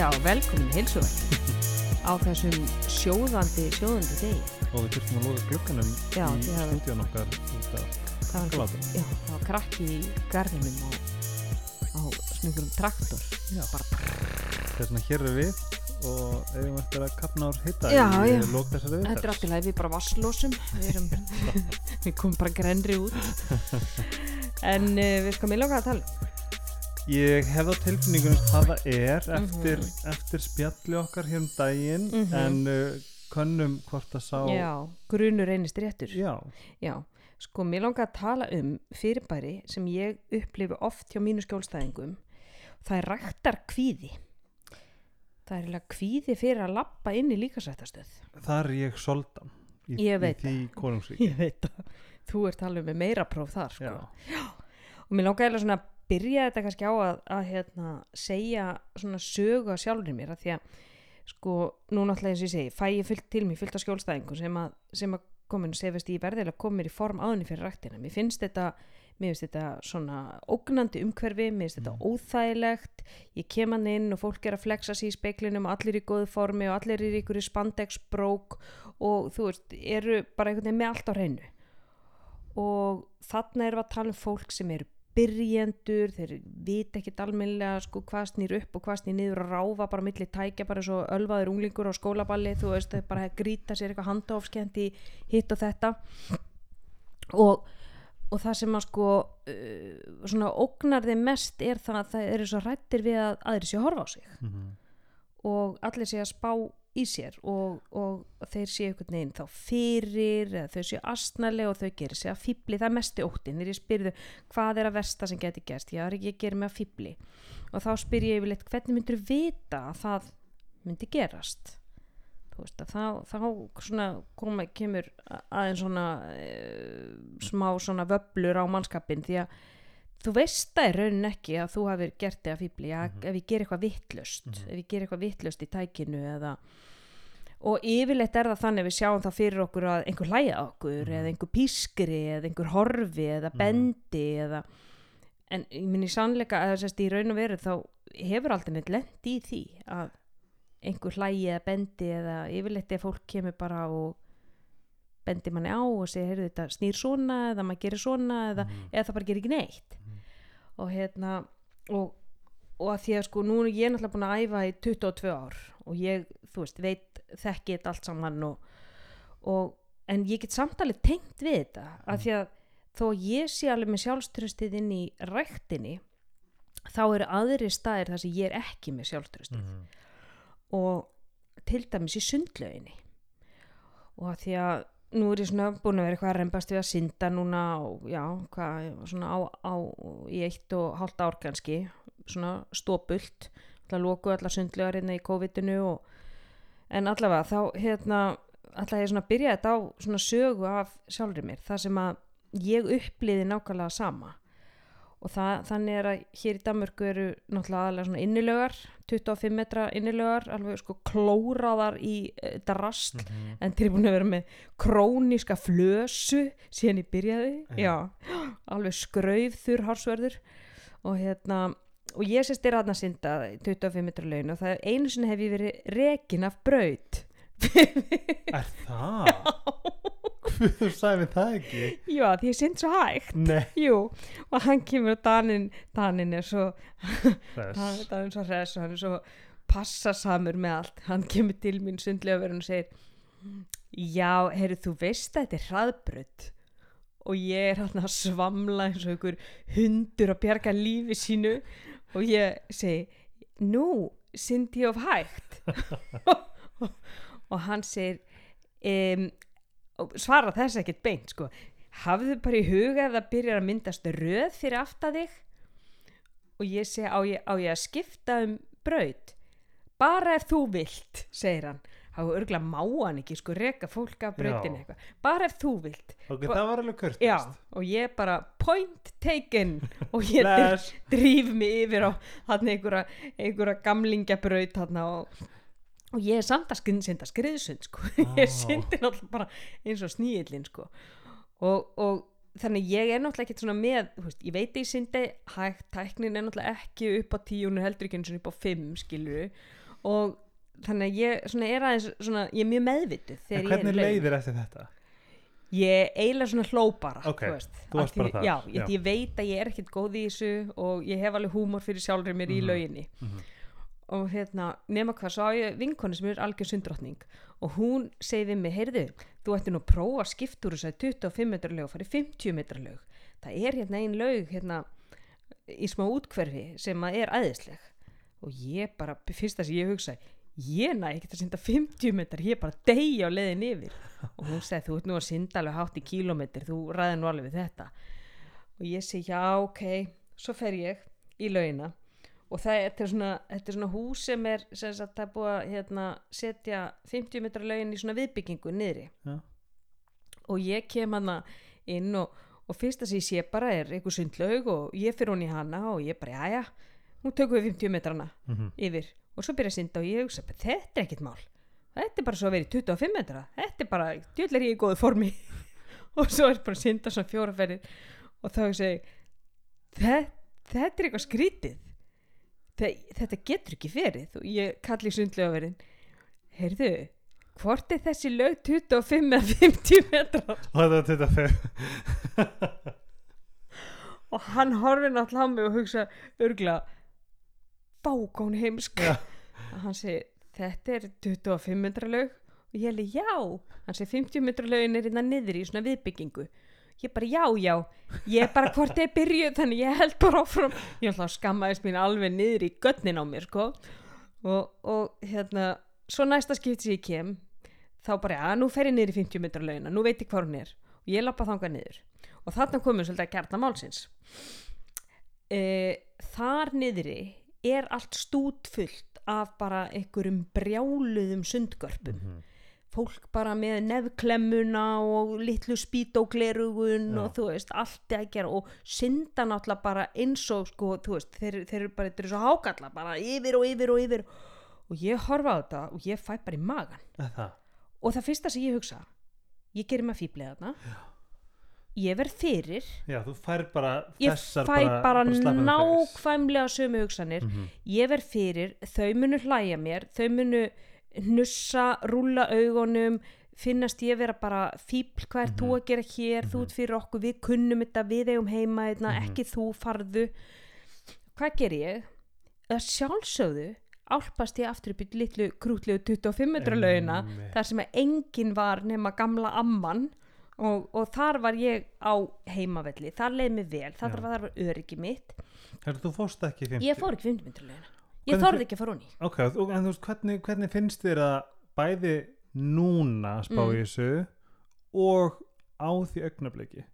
Já, velkomin í heilsuverk á þessum sjóðandi, sjóðandi degi. og við þurftum að loka Já, í stúdíun okkar út af Glátum. já, það var krakki í garðinum á, á snöggurum traktor. Já. Bara, þess vegna hér er við og eigum eftir að kapna úr hitta Já, í lók þessari þetta er alltaf leið, við bara vasslósum. Við, erum, við komum bara grenri út. En uh, við skalum í langa að tala. um. Ég hef á tilfinningunum hvað það er eftir, Mhm. eftir spjalli okkar hér um daginn Mhm. en uh, könnum hvort það sá Já, grunur reynist réttur. Já, Já, sko, mér langar að tala um fyrirbæri sem ég upplifi oft hjá mínu skjólstæðingum. Það er ræktar kvíði. Það er eiginlega kvíði fyrir að lappa inn í líkasættastöð. þar er ég soldan í, Ég í því konungsrík Ég veit að þú ert alveg með meira próf þar, sko. Já, Og mér langar eiginlega svona að byrja þetta kannski á að, að hérna, segja svona sögu að sjálfur mér. Að því að, sko, nú náttúrulega eins og ég segi, fæ ég fullt til mér, fullt af skjólstæðingum sem að, sem að komin sefast í verðilega komir í form áðunni fyrir ræktina. Mér finnst þetta, mér finnst þetta svona ógnandi umhverfi, mér finnst þetta óþægilegt, ég kem hann inn og fólk er að flexa sig í speiklinum og allir í góðu formi og allir er í ykkur spandex brók og þú veist, eru bara einhvern veginn með allt á hreinu. Og þarna erum við að tala um fólk sem eru byrjendur, þeir vita ekkit almennilega sko hvað snýr upp og hvað snýr niður og ráfa bara milli tækja bara svo ölvaður unglingur á skólaballi, þú veist, þeir bara grýta sér eitthvað handofskend í hitt og þetta. Og, og það sem að sko uh, svona ógnar þeim mest er það að það eru svo rættir við að aðri sé að horfa á sig. Mhm, og allir sé að spá í sér og, og þeir sé einhvern veginn þá fyrir eða þau sé astnalega og þau gerir sig að fýbli það er mesti óttin, þegar ég spyrðu hvað er að versta sem geti gerst, já, er að gera mig að fýbli og þá spyr ég yfirleitt hvernig myndur vita að það myndi gerast? Þú veist að þá, þá svona koma, kemur aðeins svona e, smá svona vöblur á mannskapin því að þú veist það er raunin ekki að þú hafir gert þig að fýbli að ef ég ger eitthvað vittlust ef ég ger eitthvað vittlust í tækinu eða og yfirleitt er það þannig að við sjáum það fyrir okkur að einhver hlæja okkur eða einhver pískri eða einhver horfi eða bendi eða en ég minn í sannleika að að í raun og veru þá hefur aldrei neitt lent í því að einhver hlægi eða bendi eða yfirleitt ef fólk kemur bara og bendi manni á og segir heyrðu þetta snýr svona eða maður gerir svona eða, eða það bara gerir ekki neitt. Og hérna og, og að því að sko nú er ég náttúrulega búin að æfa í 22 ár og ég, þú veist, veit þekki þetta allt saman og, og en ég get samtalið tengt við þetta að því að þó ég sé alveg með sjálfströstið inn í ræktinni þá eru aðri staðir þar sem ég er ekki með sjálfströstið mhm. og til dæmis í sundlauginni. Og að því að nú er ég svona búin að vera eitthvað að reymbast við að synda núna á, já, hvað, svona á, á í eitt og hálft ár kannski. Svona stópult alltaf loku allar sundlaugar hérna í COVID-inu og, en allavega þá hérna alltaf ég svona að byrja þetta á svona sögu af sjálfri mér. Þar sem að ég uppliði nákvæmlega sama og það, þannig er að hér í Danmörku eru náttúrulega aðalega svona innilögar 25 metra innilögar alveg sko klóraðar í uh, drast. Mhm. en þeir eru búin að vera með króniska flösu síðan ég byrjaði. Já, alveg skraufþur hársverður. Og hérna og ég sést er aðna synda 25 metra laun og það er einu sinni hef ég verið rekin af braut. Er það? Hvað þú sagði mér það ekki? já því ég synd svo hægt. Nei, jú, og hann kemur og Danin, Danin er svo hann, hann er svo hress og hann er svo passasamur með allt. Hann kemur til mín sundlega verið og segir já, heyrðu þú veist að þetta er hraðbrödd og ég er hann að svamla eins og einhver hundur að bjarga lífi sínu. Og ég segi nú, syndi ég of hægt. Og hann segir um, svara þess ekkert beint sko. Hafðu bara í huga ef það byrjar að myndast röð fyrir aftan þig og ég segi á ég, á ég að skipta um braut? Bara ef þú vilt segir hann. Þá örgulega má hann ekki sko reka fólk af brautinu eitthvað. Bara ef þú vilt. Ok, það var alveg kurtist já og ég bara point taken. Og ég drýf mig yfir á hann einhverja, einhverja gamlingjabraut hann og, og ég er samt að synda skriðsund sko Á. ég syndi náttúrulega bara eins og sníillin sko og, og þannig ég er náttúrulega ekkert svona með veist, ég veit að ég syndi hægt tæknin er náttúrulega ekki upp á tíu hún er heldur ekki eins og upp á fimm skilur og þannig að ég svona er aðeins svona, ég er mjög meðvituð En er hvernig leiðir eftir þetta? ég eiginlega svona hló bara Ok, þú, veist, því- bara þar, já, já. ég, veit að ég er ekkert góð í þessu og ég hef alveg húmor fyrir sjálfur mér í Mhm. lauginni Mhm. Og hérna, nema hvað, svo á ég vinkonu sem er algjör sundrottning og hún segi við mig, heyrðu, þú ætti nú að prófa að skipta úr þess að 25 metra lög og farið 50 metra lög það er hérna ein lög hérna í smá útkverfi sem að er æðisleg. Og ég bara, fyrst sem ég hugsa ég næ ekki að synda 50 metrar ég bara að deyja á leiðin yfir. Og hún segi þú ert nú að synda alveg hátt í kílómetr þú ræði nú alveg við þetta. Og ég segi já ok. Svo fer ég í laugina og það þetta er svona, þetta er svona hús sem er sem sagt, það er búið að hérna, setja 50 metra laugin í svona viðbyggingu niðri. Já. og ég kem hana inn og, og fyrsta sem ég sé bara er einhver sundlaug og ég fyrir hún í hana og ég bara jæja, nú tökum við 50 metrana Mhm. yfir. Og svo byrja að synda og ég hugsa þetta er ekkert mál. Þetta er bara svo að vera í 25 metra. Þetta er bara, djöll er ég í góðu formi. Og svo er bara að synda svona fjóraferðir og þá hugsa ég þetta, þetta er eitthvað skrítið þetta, getur ekki verið. Og ég kalli sundlögaverðin heyrðu, hvort er þessi lög 25 eða 50 metra Og þetta er 25 og hann horfir náttúrulega á mig og hugsa örgla bákón heimsk. Já. og hann segir þetta er 25 metra laug og ég hefði já. Hann segir 50 metra laugin er innan niður í svona viðbyggingu ég bara já já. Ég bara hvort ég byrju þannig ég held bara áfram. Ég ætla að skammaðist mín alveg niður í götnin á mér sko. Og, og hérna svo næsta skipt sem ég kem þá bara já nú fer ég niður í 50 metra laugina nú veit ég hvað hún er. Og ég lappa þangað niður. Og þarna komum svolítið að kjarna málsins. E, þar niðri er allt stút fullt af bara einhverjum brjáluðum sundgörpum. Mhm. Fólk bara með nefklemmuna og litlu spítóglerugun Já. og þú veist, allt er að gera og synda náttúrulega bara eins og sko, þú veist, þeir, þeir eru bara, þeir eru svo hákalla bara yfir og yfir og yfir. Og ég horfa á þetta og ég fæ bara í magan Það? Og það fyrsta sem ég hugsa ég gerir maður fýblið þarna. Ég verð fyrir. Já, þú fær bara ég fæ bara, the face. nákvæmlega sömu hugsanir. Mhm. ég verð fyrir, þau munu hlæja mér þau munu hnussa rúlla augunum finnast ég vera bara fíbl hvað er þú Mhm. að gera hér, þú ert fyrir okkur við kunnum þetta, við eigum heima hérna, Mhm. ekki þú farðu. Hvað ger ég? að sjálfsögðu álpast ég aftur upp í litlu krútlegu 25 metra laugina Einmitt. þar sem að enginn var nema gamla amman og, og þar var ég á heimavelli, þar leið mér vel. Þar þar var öryggi mitt. Herra, þú fórst ekki í 50 ég fór ekki 50 metra laugina ég þorði ekki að fara honi Ok, og- en þú veist, hvernig, hvernig finnst þér að bæði núna spá Mm. í þessu og á því augnabliki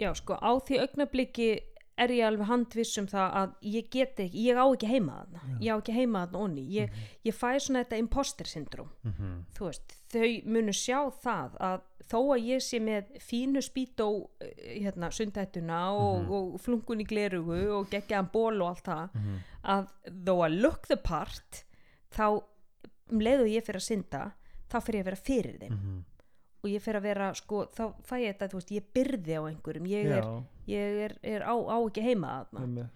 já sko á því augnabliki er ég alveg handviss um það að ég get ekki, ég á ekki heima þarna Já. ég á ekki heima þarna onni ég, ég fæ svona þetta imposter syndrom mm -hmm. þú veist, þau munu sjá það að þó að ég sé með fínu spító eh, hérna, sundhættuna og, Mhm. og flunkun í glerugu og geggjaðan ból og allt það Mhm. að þó að look the part þá um leiðu ég fyrir að synda þá fyrir ég að vera fyrir þeim Mhm. og ég fyrir að vera sko, þá fæ ég þetta, þú veist, ég byrði á einhverjum ég er, Já, ég er, er á, á ekki heima þarna.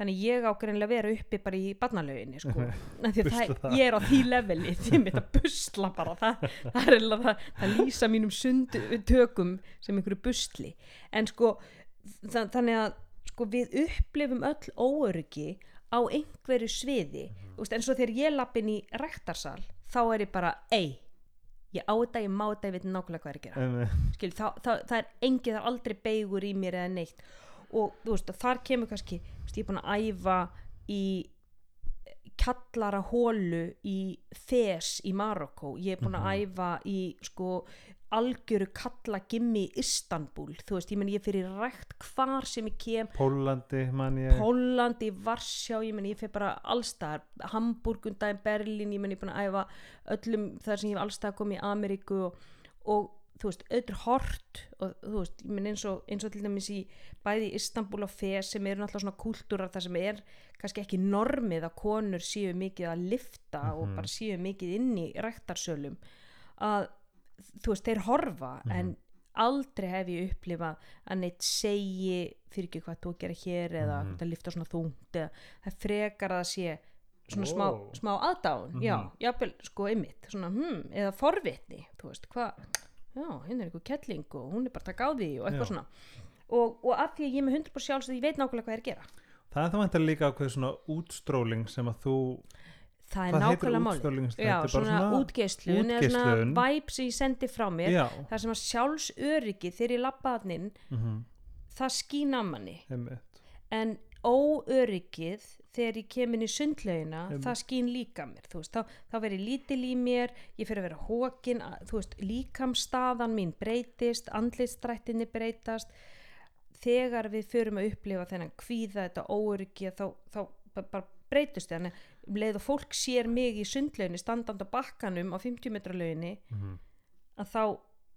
Þannig ég ágreinlega vera uppi bara í barnalöginni sko. Það, ég er á því leveli því mitt að busla bara. Það, það er það, það lýsa mínum sundtökum sem einhverju busli. En sko þa þannig að sko, við upplifum öll óöryggi á einhverju sviði. Mm -hmm. en svo þegar ég lappin í rektarsal þá er ég bara, ei ég á þetta, ég má þetta, ég veit nákvæmlega hvað er að gera Einmitt. skil, það, það, það er engið, það er aldrei beigur í mér eða neitt og þú veist, og þar kemur kannski veist, ég er búin að æfa í kallara hólu í Fes í Marokko ég er búin að Mhm. æfa í sko algjöru kalla gimmi í Istanbul, þú veist, ég meni ég fyrir rækt hvar sem ég kem. Pólandi, man ég. Pólandi, Varsjá, ég meni ég fyrir bara allstaðar, Hamburgundaginn, Berlín, ég meni ég er búin að æfa öllum þar sem ég hef allstaðar komið í Ameríku og, og þú veist, auðvitað hort og þú veist, ég meni eins og, eins og til dæmis í bæði Istanbul og Fes sem eru náttúrulega svona kúltúrar þar sem er kannski ekki normið að konur séu mikið að lifta og Mhm. bara séu mikið inn í ræktarsölum að þú veist, þeir horfa en aldrei hef ég upplifað að neitt segi fyrir ekki hvað þú gera hér eða Mhm. mm. að lifta svona þungt eða það frekar að sé svona Ó. smá, smá aðdáun já, Mhm. jafnvel sko ymmit svona, hmm, eða forvitni, þú veist, hvað já, hinn er eitthvað kettling og hún er bara að taka á því og eitthvað Já. svona og, og af því að ég er með 100% sjálfsögð ég veit nákvæmlega hvað er að gera það er það vantar líka ákveð svona útstróling sem að þú það er hvað nákvæmlega útstróling já, bara svona, útgeislun eða svona vibe sem ég sendi frá mér já, það sem að sjálfsöryggi þegar ég labba hann inn mm það skín að manni. Einmitt. En óöryggið þegar ég kem inn í sundlaugina það skín líka mér veist, þá, þá verið lítil í mér ég fyrir að vera hókin líkamstaðan mín breytist andlistrættinni breytast. Þegar við förum að upplifa þennan kvíða þetta óöryggi þá, þá ba- bara breytist það um leið og fólk sér mig í sundlauginni standand á bakkanum á 50 metra lauginni mm að þá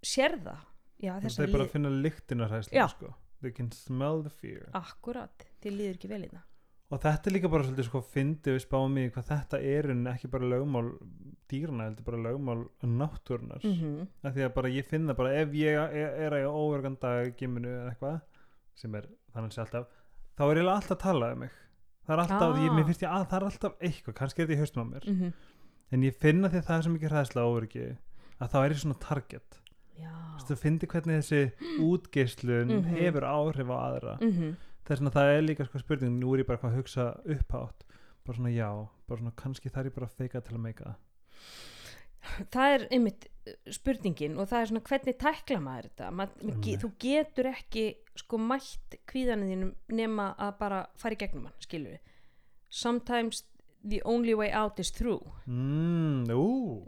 sér það já, það að er bara að finna lyktina hræslu Já. sko. they can smell the fear akkurat þið líður ekki vel í það og þetta er líka bara svolítið sko fyndið við spáum í hvað þetta er en ekki bara lögmál dýrna, heldur bara lögmál náttúrunar mm -hmm. af því að bara ég finna bara ef ég er, er að óvergan dag giminu eða eitthvað sem er þannig sé alltaf þá er ég alltaf að tala um mig það er alltaf, ég, Ah. mér finnst ég að það er alltaf eitthvað kannski er þetta í haustum á mér. Mm -hmm. en ég finna því að það er svo mikið hræðsla óvergi að þá er ég svona target. Þú finnir hvernig þessi útgeislun Mhm. hefur áhrif á aðra. Mm þess að það er líka sko spurning nú er ég bara eitthvað að hugsa upphátt. Bara svona já, bara svona kannski þarf ég bara að feika til að meika það það er einmitt uh, spurningin og það er svona hvernig tækla maður þetta? Ma, Einmitt. ge, þú getur ekki sko mætt kvíðanum þínum nema að bara fara í gegnum hann skilur við sometimes the only way out is through. Mm, ú,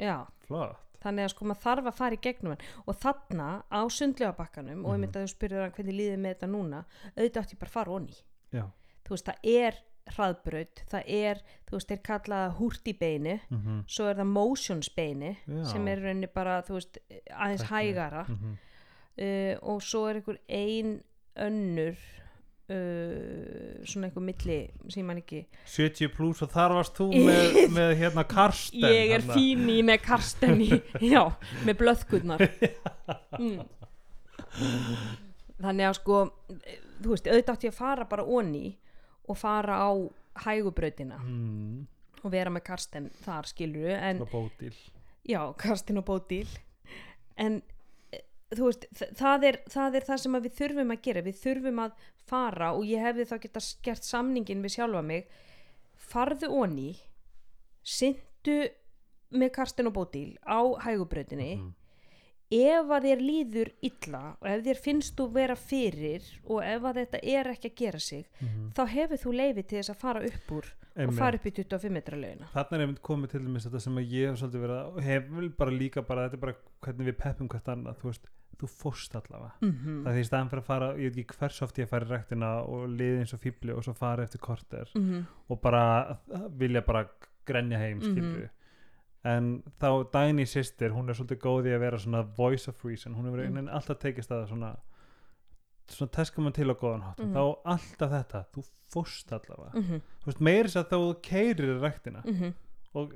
flott. Þannig að sko maður þarf að fara í gegnum hann. Og þarna á sundlegabakkanum og Mhm. einmitt að þú spyrir hann hvernig líðið með þetta núna auðvitað átti ég bara fara onni já, þú veist það er hraðbraut það er, þú veist, þeir kallað húrt í beini mm svo er það motions beini Já. sem er rauninni bara, þú veist, aðeins Tækni. hægara -hmm. uh, og svo er einhver ein önnur uh, svona einhver milli sem ég man ekki 70 pluss og þar varst þú með, með hérna Karsten ég er þarna. fín í með Karsten í, já, með blöðkurnar mm. þannig að sko þú veist, auðvitað átti að fara bara onni og fara á hægubrautina mm, og vera með Karsten þar skilur en og bódíl. Já, Karsten og Bódíl. En eh, þú veist, það er, það er það sem við þurfum að gera. Við þurfum að fara og ég hefði þá geta gert samningin við sjálfa mig. Farðu onni syndu með Karsten og Bódíl á hægubrautinni Mhm. Ef að þér líður illa og ef þér finnst þú vera fyrir og ef að þetta er ekki að gera sig Mhm. þá hefur þú leiði til þess að fara upp úr og Einmitt. fara upp í 25 metra laugina Þarna er einmitt komið til dæmis þetta sem að ég hef svolítið verið að hef vel bara líka bara, þetta er bara hvernig við peppum hvert annað, þú veist, þú fórst allavega mm -hmm. það er því í staðan fyrir að fara, ég veit ekki hvers oft ég fari rektina og liði eins og fíbli og svo fara eftir korter Mhm. og bara vilja bara grenja heim skilju en þá Dagný sýstir, hún er svolítið góð í að vera svona voice of reason, hún hefur Mm. mm. alltaf tekist að svona svona teskum mann til á góðan hátt Mhm. þá alltaf þetta, þú fórst allavega Mhm. þú veist, meiri þess að þá keirir rektina Mhm. og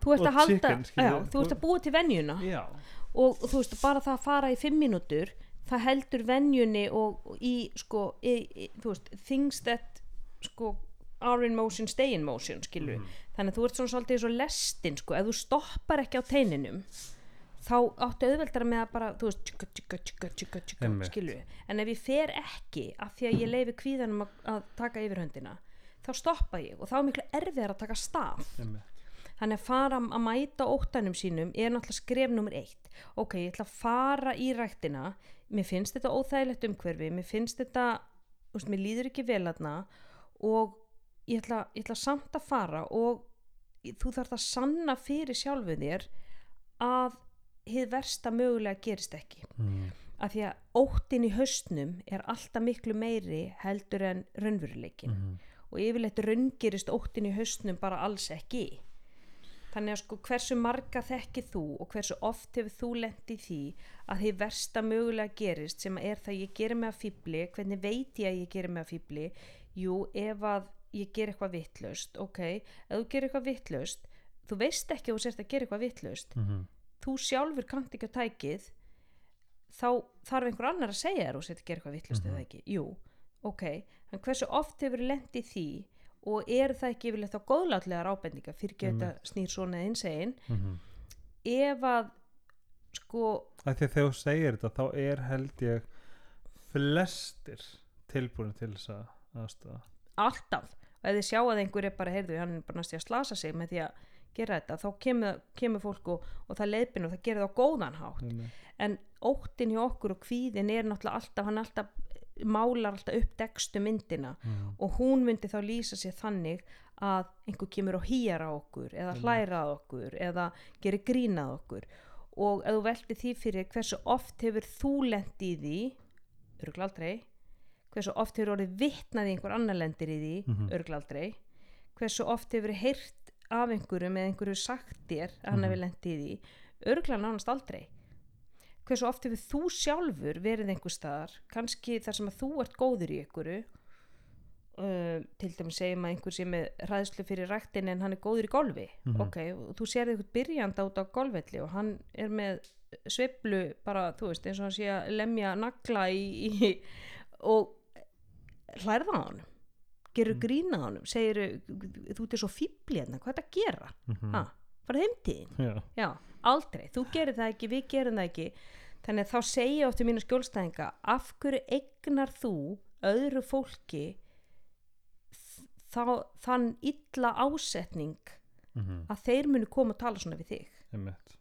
þú ert að halda chicken, já, þú ert að búa til venjuna já, og, þú veist, bara það að fara í fimm mínútur það heldur venjunni og, í, sko, í, í, þú veist things that, sko are in motion, stay in motion, skilur Mhm. Þannig að þú ert svona svolítið svo lestin, sko ef þú stoppar ekki á teininum þá áttu auðveldara með að bara þú veist, tjúka, tjúka, tjúka, tjúka, tjúka Einmitt. skilur en ef ég fer ekki af því að ég leifi kvíðanum að, að taka yfir höndina þá stoppa ég og þá er miklu erfiðar að taka stað. Þannig að fara að mæta óttanum sínum er náttúrulega skref nummer eitt. Ok, ég ætla að fara í ræktina, mér finnst þetta óþægilegt umhverfi, mér finnst þetta, þú veist, mér líður ekki vel aðna og ég ætla, ég ætla samt að fara og þú þarf að sanna fyrir sjálfu þér að hið versta mögulega gerist ekki. Mm. Af því að óttin í haustnum er alltaf miklu meiri heldur en raunveruleikin Mm. og yfirleitt raungerist óttin í haustnum bara alls ekki þannig að sko hversu marga þekkið þú og hversu oft hefur þú lent í því að því versta mögulega gerist sem er það ég gerir mig að fýbli hvernig veit ég að ég gerir mig að fýbli jú ef að ég ger eitthvað vittlust ok, ef þú gerir eitthvað vittlust þú veist ekki að þú sért að gera eitthvað vittlust Mm. þú sjálfur kannt ekki á tækið þá þarf einhver annar að segja þér og setja að gera eitthvað vittlust Mhm. eða ekki? Jú, ok, en hversu oft hefur lent í því og er það ekki yfirleitt á góðlátlegar ábendinga fyrir ekki Einmitt. þetta snýr svona eins einn mm ef að sko, að því að þegar þú segir þetta þá er held ég flestir tilbúin til þess að aðstöða alltaf og ef þið sjá að einhver er bara, heyrðu, hann er bara næstu að slasa sig með því að gera þetta, þá kemur, kemur fólk og, og það leiðbin og það gerir það á góðan hátt en óttin hjá okkur og kvíðin er náttúrulega alltaf, hann alltaf málar alltaf upp dekstu myndina mm. og hún myndi þá lýsa sér þannig að einhver kemur og hýjar á okkur eða Mm. hlæra á okkur eða gerir grínað okkur og ef þú velti því fyrir hversu oft hefur þú lent í því örgla aldrei hversu oft hefur orðið vitnað í einhver annar lendir í því Mhm. örgla aldrei hversu oft hefur heyrt af einhverjum eða einhverju sagt þér að hann Mhm. hefur lent í því örgla nánast aldrei hversu oft hefur þú sjálfur verið einhver staðar kannski þar sem að þú ert góður í einhverju uh, til dæmis segjum að einhver sé með ræðslu fyrir ræktin en hann er góður í golfi Mhm. ok, og þú sér eitthvað byrjanda út á golfvelli og hann er með sveiflu bara, þú veist, eins og hann sé að lemja nagla í, í og hlærða á hann gerur Mm. grína á hann segir, þú ert svo fíbli hérna, hvað er þetta að gera? Mm ha, bara heimtíðin? Já, Já, aldrei, þú gerir það ekki, við gerum það ekki. Þannig að þá segja áttu mínu skjólstæðinga af hverju eignar þú öðru fólki þá, þann illa ásetning mm að þeir munu koma að tala svona við þig? Einmitt.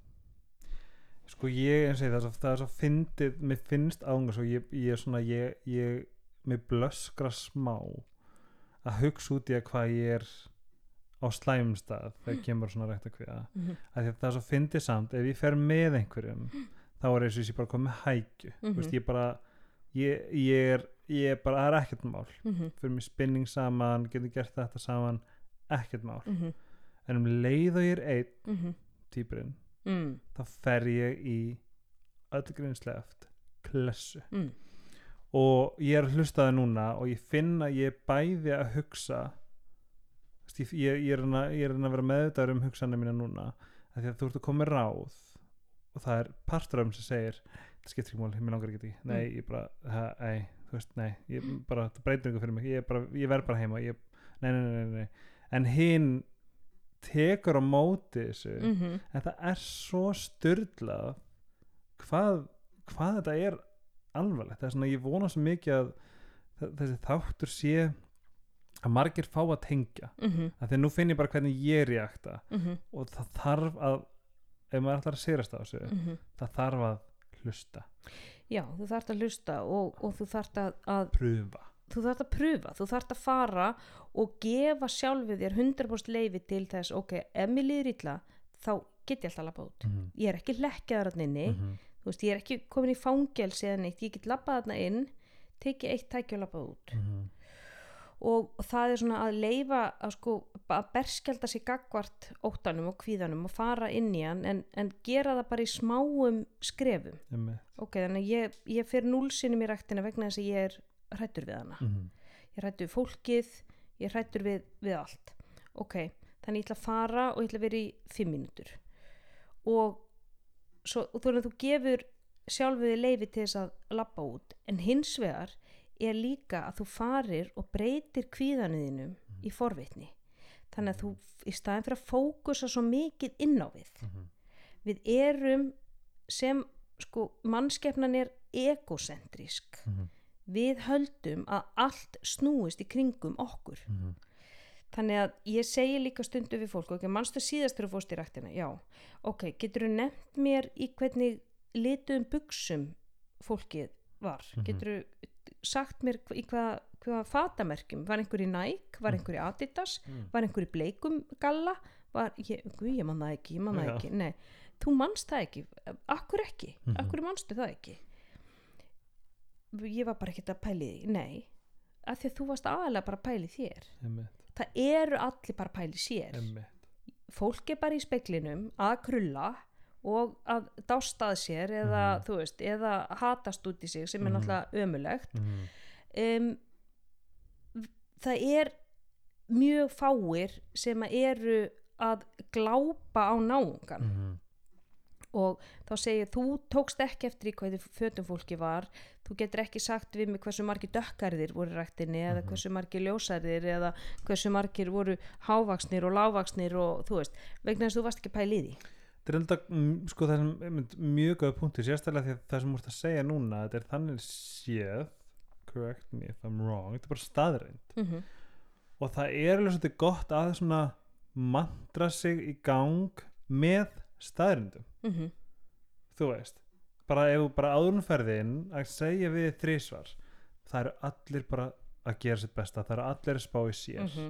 Sko ég eins og ég, það er svo, það er svo fyndið mér finnst ángas og ég, ég er svona ég, ég mér blöskra smá að hugsa út í að hvað ég er á slæmum stað þegar kemur svona rægt að kviða mm -hmm. að það er svo fyndið samt ef ég fer með einhverjum þá er eins og ég bara komið með hækju mm Mhm. veist, ég bara ég, ég er, ég er bara, það er ekkert mál Mm -hmm. fyrir mig spinning saman, getur gert þetta saman ekkert mál, Mm en um leið og ég er einn -hmm. týpurinn mm. þá fer ég í öll grinnsleft klessu Mm. Og ég er að hlusta það núna og ég finn að ég bæði að hugsa ég, ég, er að, er að að vera meðvitaður um hugsanir mína núna af því að þú ert að koma með ráð og það er partur af þeim sem segir það skiptir ekki mál, mér langar ekki að því. Nei, ég bara, ha, ei, þú veist, nei ég bara, það breytir ykkur fyrir mig, ég, bara, ég verð bara heima ég, nei, nei, nei, nei, nei. En hinn tekur á móti þessu Mm -hmm. en það er svo styrlað hvað, hvað þetta er alvarlegt, það er svona ég vona svo mikið að þe- þessi þáttur sé að margir fá að tengja. Mm -hmm. að því að nú finn ég bara hvernig ég reakta. Mm -hmm. og það þarf að ef maður ætlar að sigrast á þessu Mhm. það þarf að hlusta, Já, þú þarft að hlusta og, og þú þarft að, að pröfa þú þarft að pröfa, þú þarft að fara og gefa sjálfu þér 100% leifi til þess, ok, ef mér líður illa þá get ég alltaf labbað út. Mm -hmm. ég er ekki lekkjaðar hann inni. Þú veist, ég er ekki komin í fangelsi eða neitt, ég get labbað þarna inn tekið eitt tæki og labbað út Mhm. og það er svona að leifa að sko, að berskjálta sig gagvart óttanum og kvíðanum og fara inn í hann en, en gera það bara í smáum skrefum Einmitt. ok, þannig að ég, ég fer núlsinum í ræktina vegna þess að ég er hrættur við hana Mhm. ég hrættur við fólkið ég hrættur við, við allt ok, þannig ég ætla að fara og ég ætla að vera í fimm mínútur og, svo, og þú, þú gefur sjálfuði leifi til þess að lappa út en hins vegar er líka að þú farir og breytir kvíðanuðinum í forvitni þannig að þú í staðin fyrir að fókusa svo mikið inn á við Mhm. við erum sem sko mannskefnan er egocentrísk Mhm. við höldum að allt snúist í kringum okkur Mhm. Þannig að ég segi líka stundu við fólk ok, mannstu síðast þegar þú fórst í ræktina? Já, ok, getur þú nefnt mér í hvernig lituðum buksum fólkið var? Mhm. getur þú sagt mér í hvað hva fatamerkjum, var einhver í Nike? Var einhver í Adidas, Mhm. var einhver í bleikum galla, var, ég, ég man það ekki ég man það ekki, nei. Þú manst það ekki, akkur ekki? Mhm. akkur manstu það ekki? Ég var bara ekkert að pæli því nei, af því að þú varst aðalega bara að pæli þér. Einmitt. Það eru allir bara pæli sér Einmitt. fólk er bara í speklinum að krulla og að dásta að sér eða, Mhm. þú veist, eða hatast út í sig sem er Mhm. náttúrulega ömulegt Mhm. um, það er mjög fáir sem að eru að glápa á náungan Mhm. og þá segir þú tókst ekki eftir í hvað þið fötum fólki var þú getur ekki sagt við mig hversu margir dökkarðir voru í ræktinni eða Mhm. hversu margir ljósarðir eða hversu margir voru hávaksnir og lávaksnir og þú veist, vegna þess að þú varst ekki pæli í því þetta er enda mm, sko, mjög góð punktur sérstaklega því að það sem þú ert að segja núna þetta er þannig séð correct me if I'm wrong, þetta er bara staðreind mm -hmm. og það er alveg svolítið gott að svona mantra sig í gang með staðreindum mhm, þú veist bara ef þú bara áðurnferðin að segja við þrísvar það eru allir bara að gera sitt besta það eru allir að spá í sér. Mhm,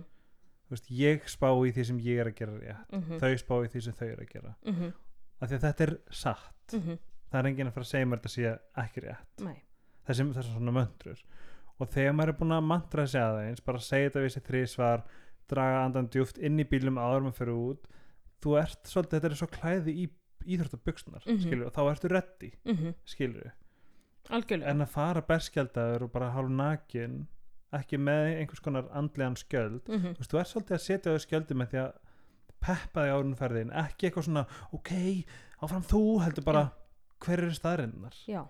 þú veist, ég spá í því sem ég er að gera rétt mhm, þau spá í því sem þau eru að gera. Mhm, af því að þetta er satt. Mhm, það er enginn að fara að segja mér þetta sé ekki rétt. Þessum þessum svona möndrur. Og þegar maður er búin að mantra sig aðeins bara segja þetta við sér þrísvar draga andan djúft inn í bílum áður maður fyrir út þú ert svolítið, þetta er svo klæði í íþróttaböksnar, mm Mhm. og þá ertu reddi mhm, skilur algjörlega. En að fara berskjaldaður og bara hálf nakin ekki með einhvers konar andlegan skjöld þú veist, þú ert svolítið að setja þau skjöldi með því að peppa þig árun ferðin ekki eitthvað svona, ok, áfram þú heldur bara, hver eru staðrinnar já.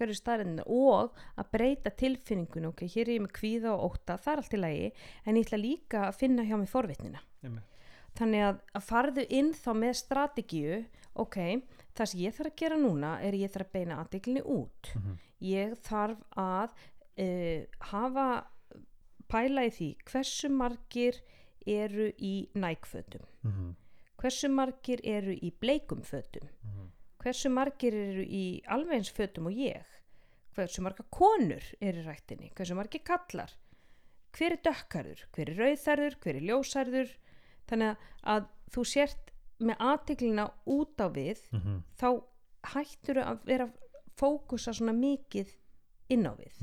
Hver er staðræðinu og að breyta tilfinningunum ok, hér er ég með kvíða og óta það er allt í lagi, en ég ætla líka að finna hjá mig forvitnina. Þannig að, að farðu inn þá með strategíu ok, það sem ég þarf að gera núna er ég þarf að beina aðdeglinni út. Ég þarf að uh, hafa pæla í því hversu margir eru í nægfötum. Hversu margir eru í bleikum fötum. Hversu margir eru í alveg eins fötum og ég. Hversu marga konur eru í rættinni hversu margir kallar hver er dökkarður, hver er rauðarður hver er ljósarður þannig að, að þú sért með aðteglina út á við þá hættur að vera fókusa svona mikið inn á við.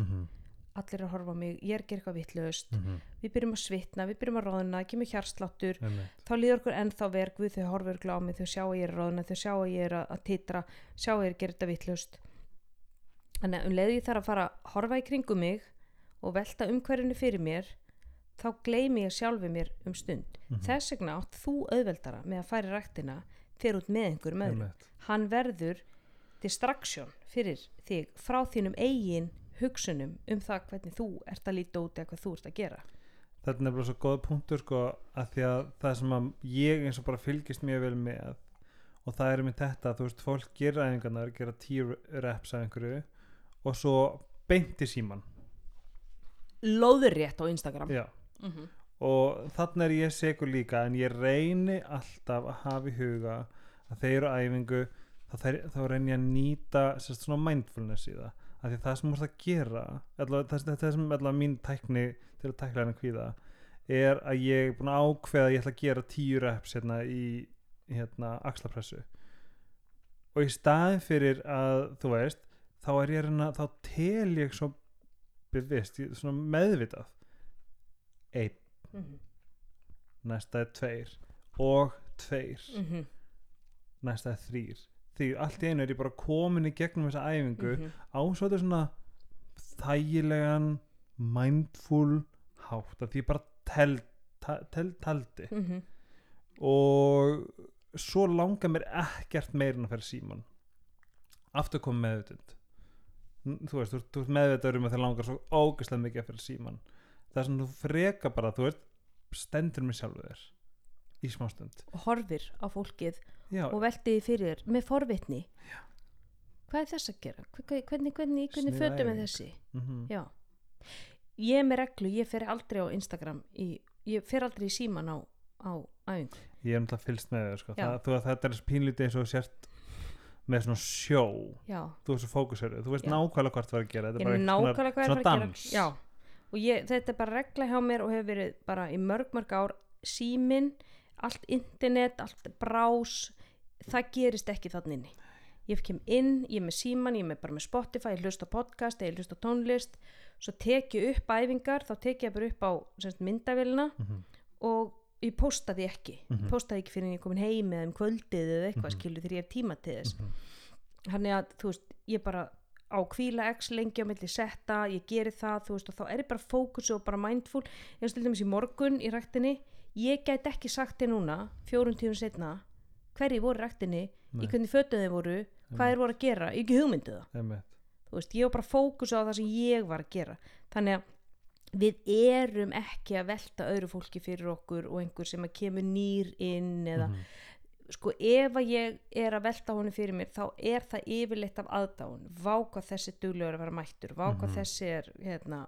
Allir er að horfa á mig, ég er gera eitthvað vitlaust. Við byrjum að svitna, við byrjum að ráðuna kemur hjarsláttur, þá líður okkur ennþá við þau horfa örgla á mig, þau sjá að ég er að ráðuna þau sjá að ég er að, titra sjá að ég er þetta vitlaust. Þannig að um leiðu ég þarf að fara að horfa í kringum mig og velta umhverfinu fyrir mér þá gleymi ég sjálfi mér um stund. Þess vegna átt þú auðveldara með að færi ræktina fyrir út með einhverjum öðrum hann verður distraction fyrir þig frá þínum eigin hugsunum um það hvernig þú ert að líta út eða hvað þú ert að gera. Þetta er nefnilega svo góð punktur sko að því að það sem að ég eins og bara fylgist mjög vel með og það er með þetta þú veist, fólk gera æfingarnar gera tíu reps af einhverju og svo beinti síman Lóðurrétt á Instagram. Já mm -hmm. og þannig er ég segur líka en ég reyni alltaf að hafa í huga að þeir eru æfingu þá, þá reyni ég að nýta sérst, svona mindfulness í það af því það sem ert að gera allavega, það, það sem allavega mín tækni til að tækla hennar kvíða er að ég er búin að ákveða að ég ætla að gera tíu reps hérna í hérna axlapressu og í staðin fyrir að þú veist þá er ég reyna þá tel ég svo bevisst, ég- svona meðvitað einn. Mm -hmm. næsta er tveir. Og tveir. Mm næsta er þrýr því allt í einu er ég bara komin í gegnum þessa æfingu -hmm. á svolítið svona þægilegan mindful hátt að því ég bara tel, tel, tel, taldi. Mm -hmm. og svo langar mér ekkert meira en að fara í síman aftur komið meðvitund. Þú veist, þú, ert- meðvitaður um að það langar svo ógeðslega mikið að fara í síman það er svona þú freka bara, þú veist stendur með sjálfu þér í smástund og horfir á fólkið já, og velti því fyrir þér með forvitni. Hvað er þess að gera? Hve- hvernig, hvernig, hvernig Sniðug fötum er æfing. þessi? Mm já. Ég er með reglu, ég fer aldrei á Instagram í, ég fer aldrei í síman á, á æfingu. Ég er náttúrulega fylgst með þér sko. Já. það, þú, þetta er pínlítið eins og sért með svona sjó. Já, þú er fókusur, þú veist Já. nákvæmlega hvort það var að gera. Þetta er er bara nákvæmlega hvað er svona að gera já, og ég, þetta er bara regla hjá mér og hefur verið bara í mörg mörg ár símin, allt internet allt brás það gerist ekki þannig inni ég kem inn, ég er með síman, ég er með bara með Spotify ég hlusta á podcast, ég hlusta á tónlist svo tek ég upp æfingar þá tek ég bara upp á semst, myndavélina Mhm. og ég posta því ekki Mhm. posta því ekki fyrir en ég er komin heim eða um kvöldið eða eitthvað Mhm. skilur þegar ég hef tíma til þess Mhm. þannig að þú veist, ég bara á kvíla x lengi á milli setta ég geri það, þú veist, og þá er ég bara fókus og bara mindful, eins og til dæmis í morgun í ræktinni, ég get ekki sagt þér núna fjórum tíum setna hverju voru í ræktinni Nei. í hvernig þeir voru, hvað þeir voru að gera ekki hugmyndu það. Þú veist, ég var bara fókus á það sem ég var að gera. Þannig að við erum ekki að velta öðru fólki fyrir okkur og einhver sem að kemur nýr inn eða Mhm. Sko ef að ég er að velta honum fyrir mér þá er það yfirleitt af aðdáun vá hvað þessi duglegur að vera mættur vá hvað Mhm. þessi er hérna,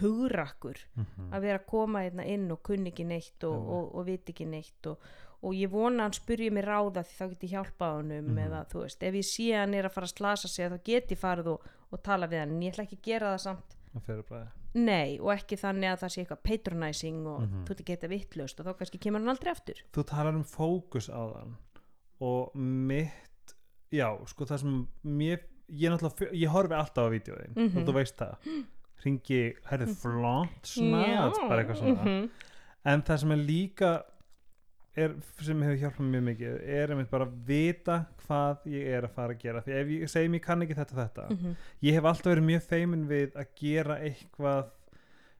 hugrakkur Mhm. að vera að koma hérna inn og kunni ekki neitt og, Einmitt. og, og viti ekki neitt og, og ég vona hann spurji mér ráða því þá get ég hjálpað honum Mhm. eða þú veist, ef ég sé hann er að fara að slasa sig þá get ég farið og, og tala við hann en ég ætla ekki að gera það samt að fyrir bræði nei, og ekki þannig að það sé eitthvað patronizing og Mhm. þú ert ekki þetta vittlust og þá kannski kemur hann aldrei aftur þú talar um fókus á þann og mitt já, sko það sem mér ég ég horfi alltaf á vídeoðin Mhm. og þú veist það ringi, herri flott snart, bara eitthvað svona mhm. en það sem er líka er, sem hefur hjálpað mér mjög mikið er einmitt bara að vita hvað ég er að fara að gera. Því ef ég segi mér kann ekki þetta þetta. Mhm. ég hef alltaf verið mjög feimin við að gera eitthvað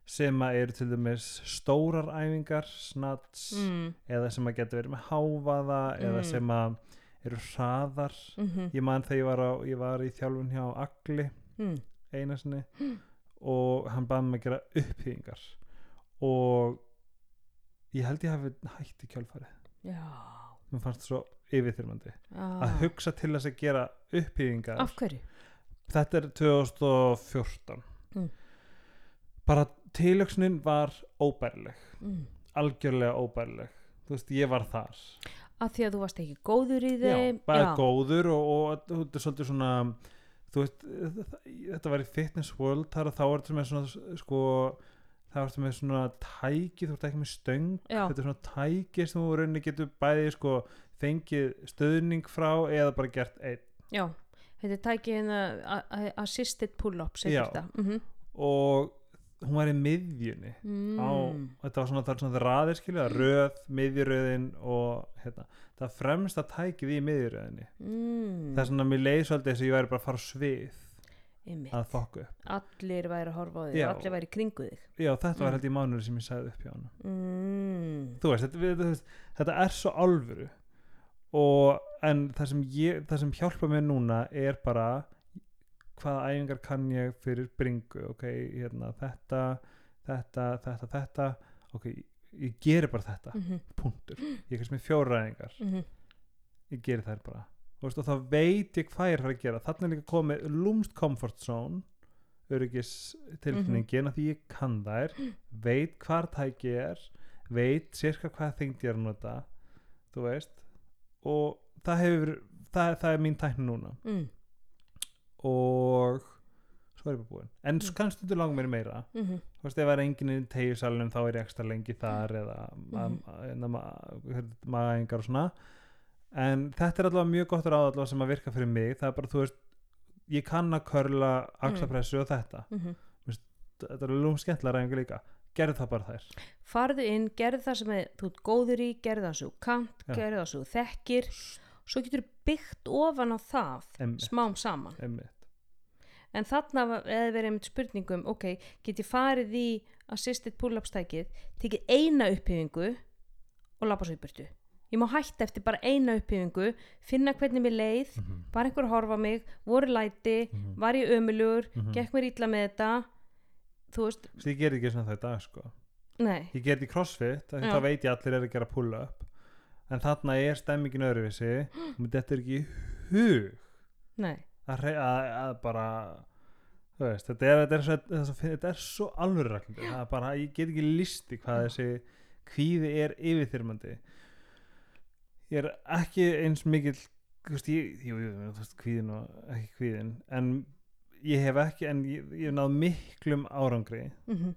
sem að eru til dæmis stórar æfingar snats Mm, eða sem að geta verið með hávaða eða Mm. sem að eru hraðar. Mhm, ég man þegar ég var, á, ég var í þjálfun hjá Agli mm, eina sinni og hann baði mig að gera upphýðingar og ég held ég hafi hætt í kjölfarið. Já. Mér fannst það svo yfirþyrmandi ah. að hugsa til þess að gera upphýðingar. Af hverju? þetta er 2014 Mm. bara tilöksnin var óbærileg. Mm. algjörlega óbærileg. Þú veist, ég var þar. Að því að þú varst ekki góður í já, þeim. bara góður og, og, þetta er svolítið svona þú veist, þetta var í Fitness World þar að þá er þetta með svona sko, það var þetta með svona tæki þú ert ekki með stöng. Já. þetta er svona tæki sem þú rauninni getur bæði sko, fengið stöðning frá eða bara gert einn. Já, þetta er tækið hérna assisted pull-ups mm og hún var í miðjunni mm. á, þetta var svona, það er svona raðir skilja, röð, miðjuröðin og hérna, það fremsta tækið í miðjuröðinni. Mm. það er svona, mér leið svolítið þess að ég væri bara að fara svið Einmitt. að fokka upp allir væri að horfa á þig Já. allir væri í kringu þig já, þetta var Mm. held ég mánuður sem ég sagði upp hjá hann mm. þú veist, þetta, við, veist, þetta er svo alvöru og en það sem, ég, það sem hjálpa mér núna er bara hvaða æfingar kann ég fyrir bringu ok, hérna, þetta þetta, þetta, þetta ok, ég geri bara þetta -hmm. punktur, ég er kannski með fjóra æfingar Mm ég geri þær bara veist, og þá veit ég hvað ég er að að gera þannig er líka komið lúmst comfort zone öryggis tilfinningin mm því ég kann þær veit hvar tæki er veit sérka hvað þengd ég er að nota þú veist og það hefur það, það er mín tækni núna mm. og svo er ég bara búinn en Mm. mm. kannski þú langar mér meira Mm -hmm. þú veist, ef það er enginn í tegjusalunum þá er ég ekstra lengi þar eða Mhm. mm. magaðingar og svona en þetta er allavega mjög gott ráð allavega sem að virka fyrir mig. Það er bara, þú veist, ég kann að körla axlapressu og þetta. Mm þetta er alveg skemmtilega ræðingu líka. Gerð það bara þær. Farðu inn, gerðu það sem er, þú ert góður í gerðu það þú kant, Já. gerðu það þú þekkir. Svo getur byggt ofan á það Einmitt. smám saman. Einmitt. En þarna eða verið einmitt spurningum ok, get ég farið í assisted pull-ups tækið, tekið eina upphýfingu og labba svo í burtu ég má hætta eftir bara eina upphýfingu finna hvernig mér leið Mhm. var einhver að horfa mig, voru læti Mhm. var ég ömulugur, Mhm. gekk mér illa með þetta þú veist, Svo ég ger ekki svona það í dag sko. Nei. Ég ger þetta í crossfit þá veit ég allir er að gera pull up en þarna er stemmingin öðruvísi. Þetta er ekki hug að, bara veist, þetta er, þetta er, svo, þetta er, svo, er alvöru rækndi það er bara, ég get ekki listi hvað þessi kvíði er yfirþyrmandi ég er ekki eins mikil þú veist, ég, jú, jú, þú veist, kvíðin og ekki kvíðin en ég hef ekki, en ég, ég hef náð miklum árangri mm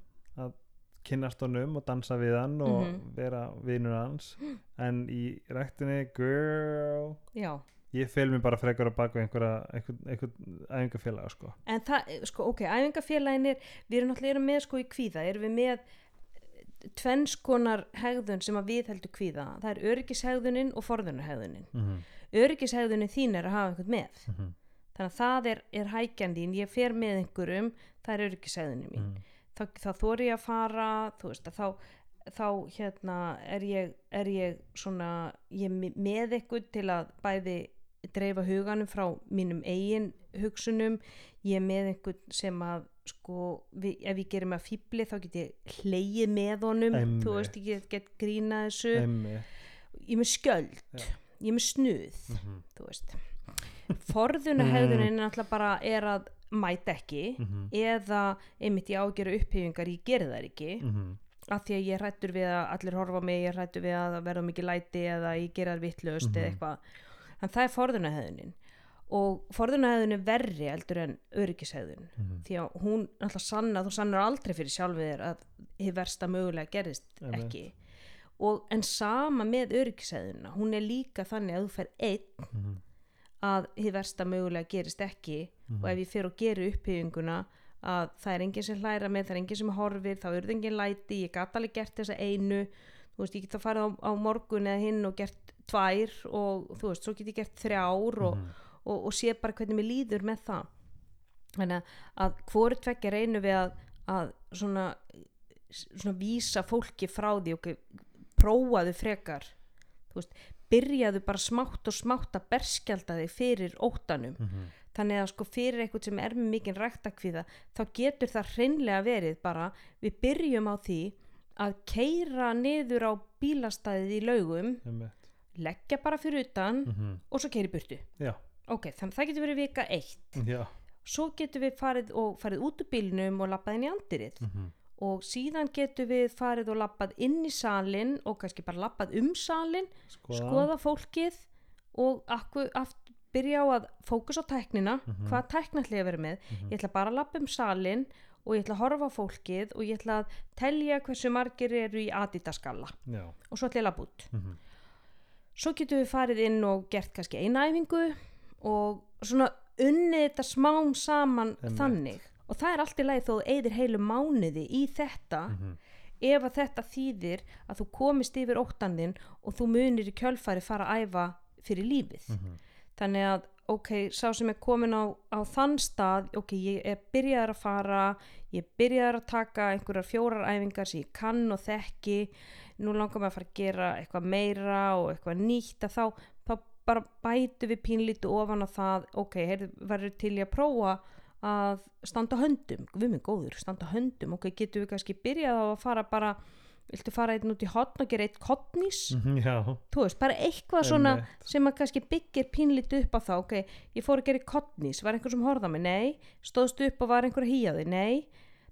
kynnast honum og dansa við hann og Mhm. vera vinur hans. En í ræktinni, girl já. ég fel mér bara frekar að baka einhverja einhver, einhver æfingafélaga sko. En það, sko, ok, æfingafélaginir við erum náttúrulega með sko í kvíða erum við með tvennskonar hegðun sem að við heldur kvíða. Það er öryggishegðunin og forðunarhegðunin mm -hmm. öryggishegðunin þín er að hafa einhvern með. Mm -hmm. þannig að það er, er hækjandín ég fer með einhverjum, það er öryggishegðunin mín. Þá, þá þóri ég að fara veist að þá þá hérna er ég, er ég svona ég me- með eitthvað til að bæði dreifa huganum frá mínum eigin hugsunum. Ég er með einhvern sem að sko, við, ef ég gerir mig að fýbli þá get ég hleyið með honum Einmitt. þú veist, ég get, get grína þessu Einmitt. ég er með skjöld Já. ég er með snuð Mhm. þú veist forðunahegðunin náttúrulega bara er að mæta ekki Mhm. eða einmitt ég ágjöru uppheyfingar ég geri þær ekki Mhm. af því að ég hrættur við að allir horfa mig ég hrættur við að verða mikið læti eða ég gera þær vittlust eða Mhm. eitthvað en það er forðunahegðunin og forðunahegðun er verri eldur en öryggishegðun Mhm. því að hún náttúrulega sanna þú sannar aldrei fyrir sjálfið þér að þið versta mögulega gerðist Einmitt. ekki og en sama með öryggishegðuna hún er líka þannig að þú fer einn Mhm. að þið versta mögulega gerist ekki Mhm. og ef ég fer og geri upphefinguna að það er enginn sem hlæra með, það er enginn sem horfir þá eru það enginn læti, ég gat alveg gert þessa einu þú veist, ég get að fara á, á morgun eða hinn og gert tvær og þú veist, svo get ég gert þrjár og, Mhm. Og, og sé bara hvernig mér líður með það þannig að, hvoru tvekja reynu við að, að svona, svona vísa fólki frá því og prófaðu frekar veist, byrjaðu bara smátt og smátt að berskjalda þig fyrir óttanum Mhm. þannig að sko fyrir eitthvað sem er með mikinn ræktakvíða þá getur það hreinlega verið bara við byrjum á því að keira niður á bílastæðið í laugum leggja bara fyrir utan Mhm. og svo keiri burtu Já. Ok, þannig að það getur verið vika eitt Já. svo getur við farið og farið út úr bílnum og lappað inn í andirið Mhm. og síðan getur við farið og lappað inn í salin og kannski bara lappað um salin Skoða. skoða fólkið og akku, aft, byrja á að fókus á tæknina Mhm. hvaða tækna ætla ég að vera með ég ætla bara að lappa um salin og ég ætla að horfa á fólkið og ég ætla að telja hversu margir eru í adidaskalla og svo ætla ég að lappa út Mhm. svo getum við farið inn og gert kannski eina æfingu og svona unnið þetta smám saman Einmitt. þannig og það er allt í lagi þó þú eigðir heilu mánuði í þetta Mhm. ef að þetta þýðir að þú komist yfir óttandinn og þú munir í kjölfari fara að æfa fyrir lífið Mhm. þannig að ok, sá sem er komin á, á þann stað, ok, ég er byrjaðar að fara, ég er byrjaðar að taka einhverjar fjórar æfingar sem ég kann og þekki, nú langar maður að fara að gera eitthvað meira og eitthvað nýtt að þá bara bætu við pínlítið ofan á það ok, verður til ég að prófa að standa höndum, við minn góður standa höndum, ok, getum við kannski byrjað á að fara bara, viltu fara einn út í hotn og gera eitt kottnís Mhm. Já. þú veist, bara eitthvað svona Einmitt. sem að kannski byggir pínlítið upp á það ok, ég fór að gera í kottnís, var einhver sem horfði á mig, nei, stóðstu upp og var einhver að hýja þig, nei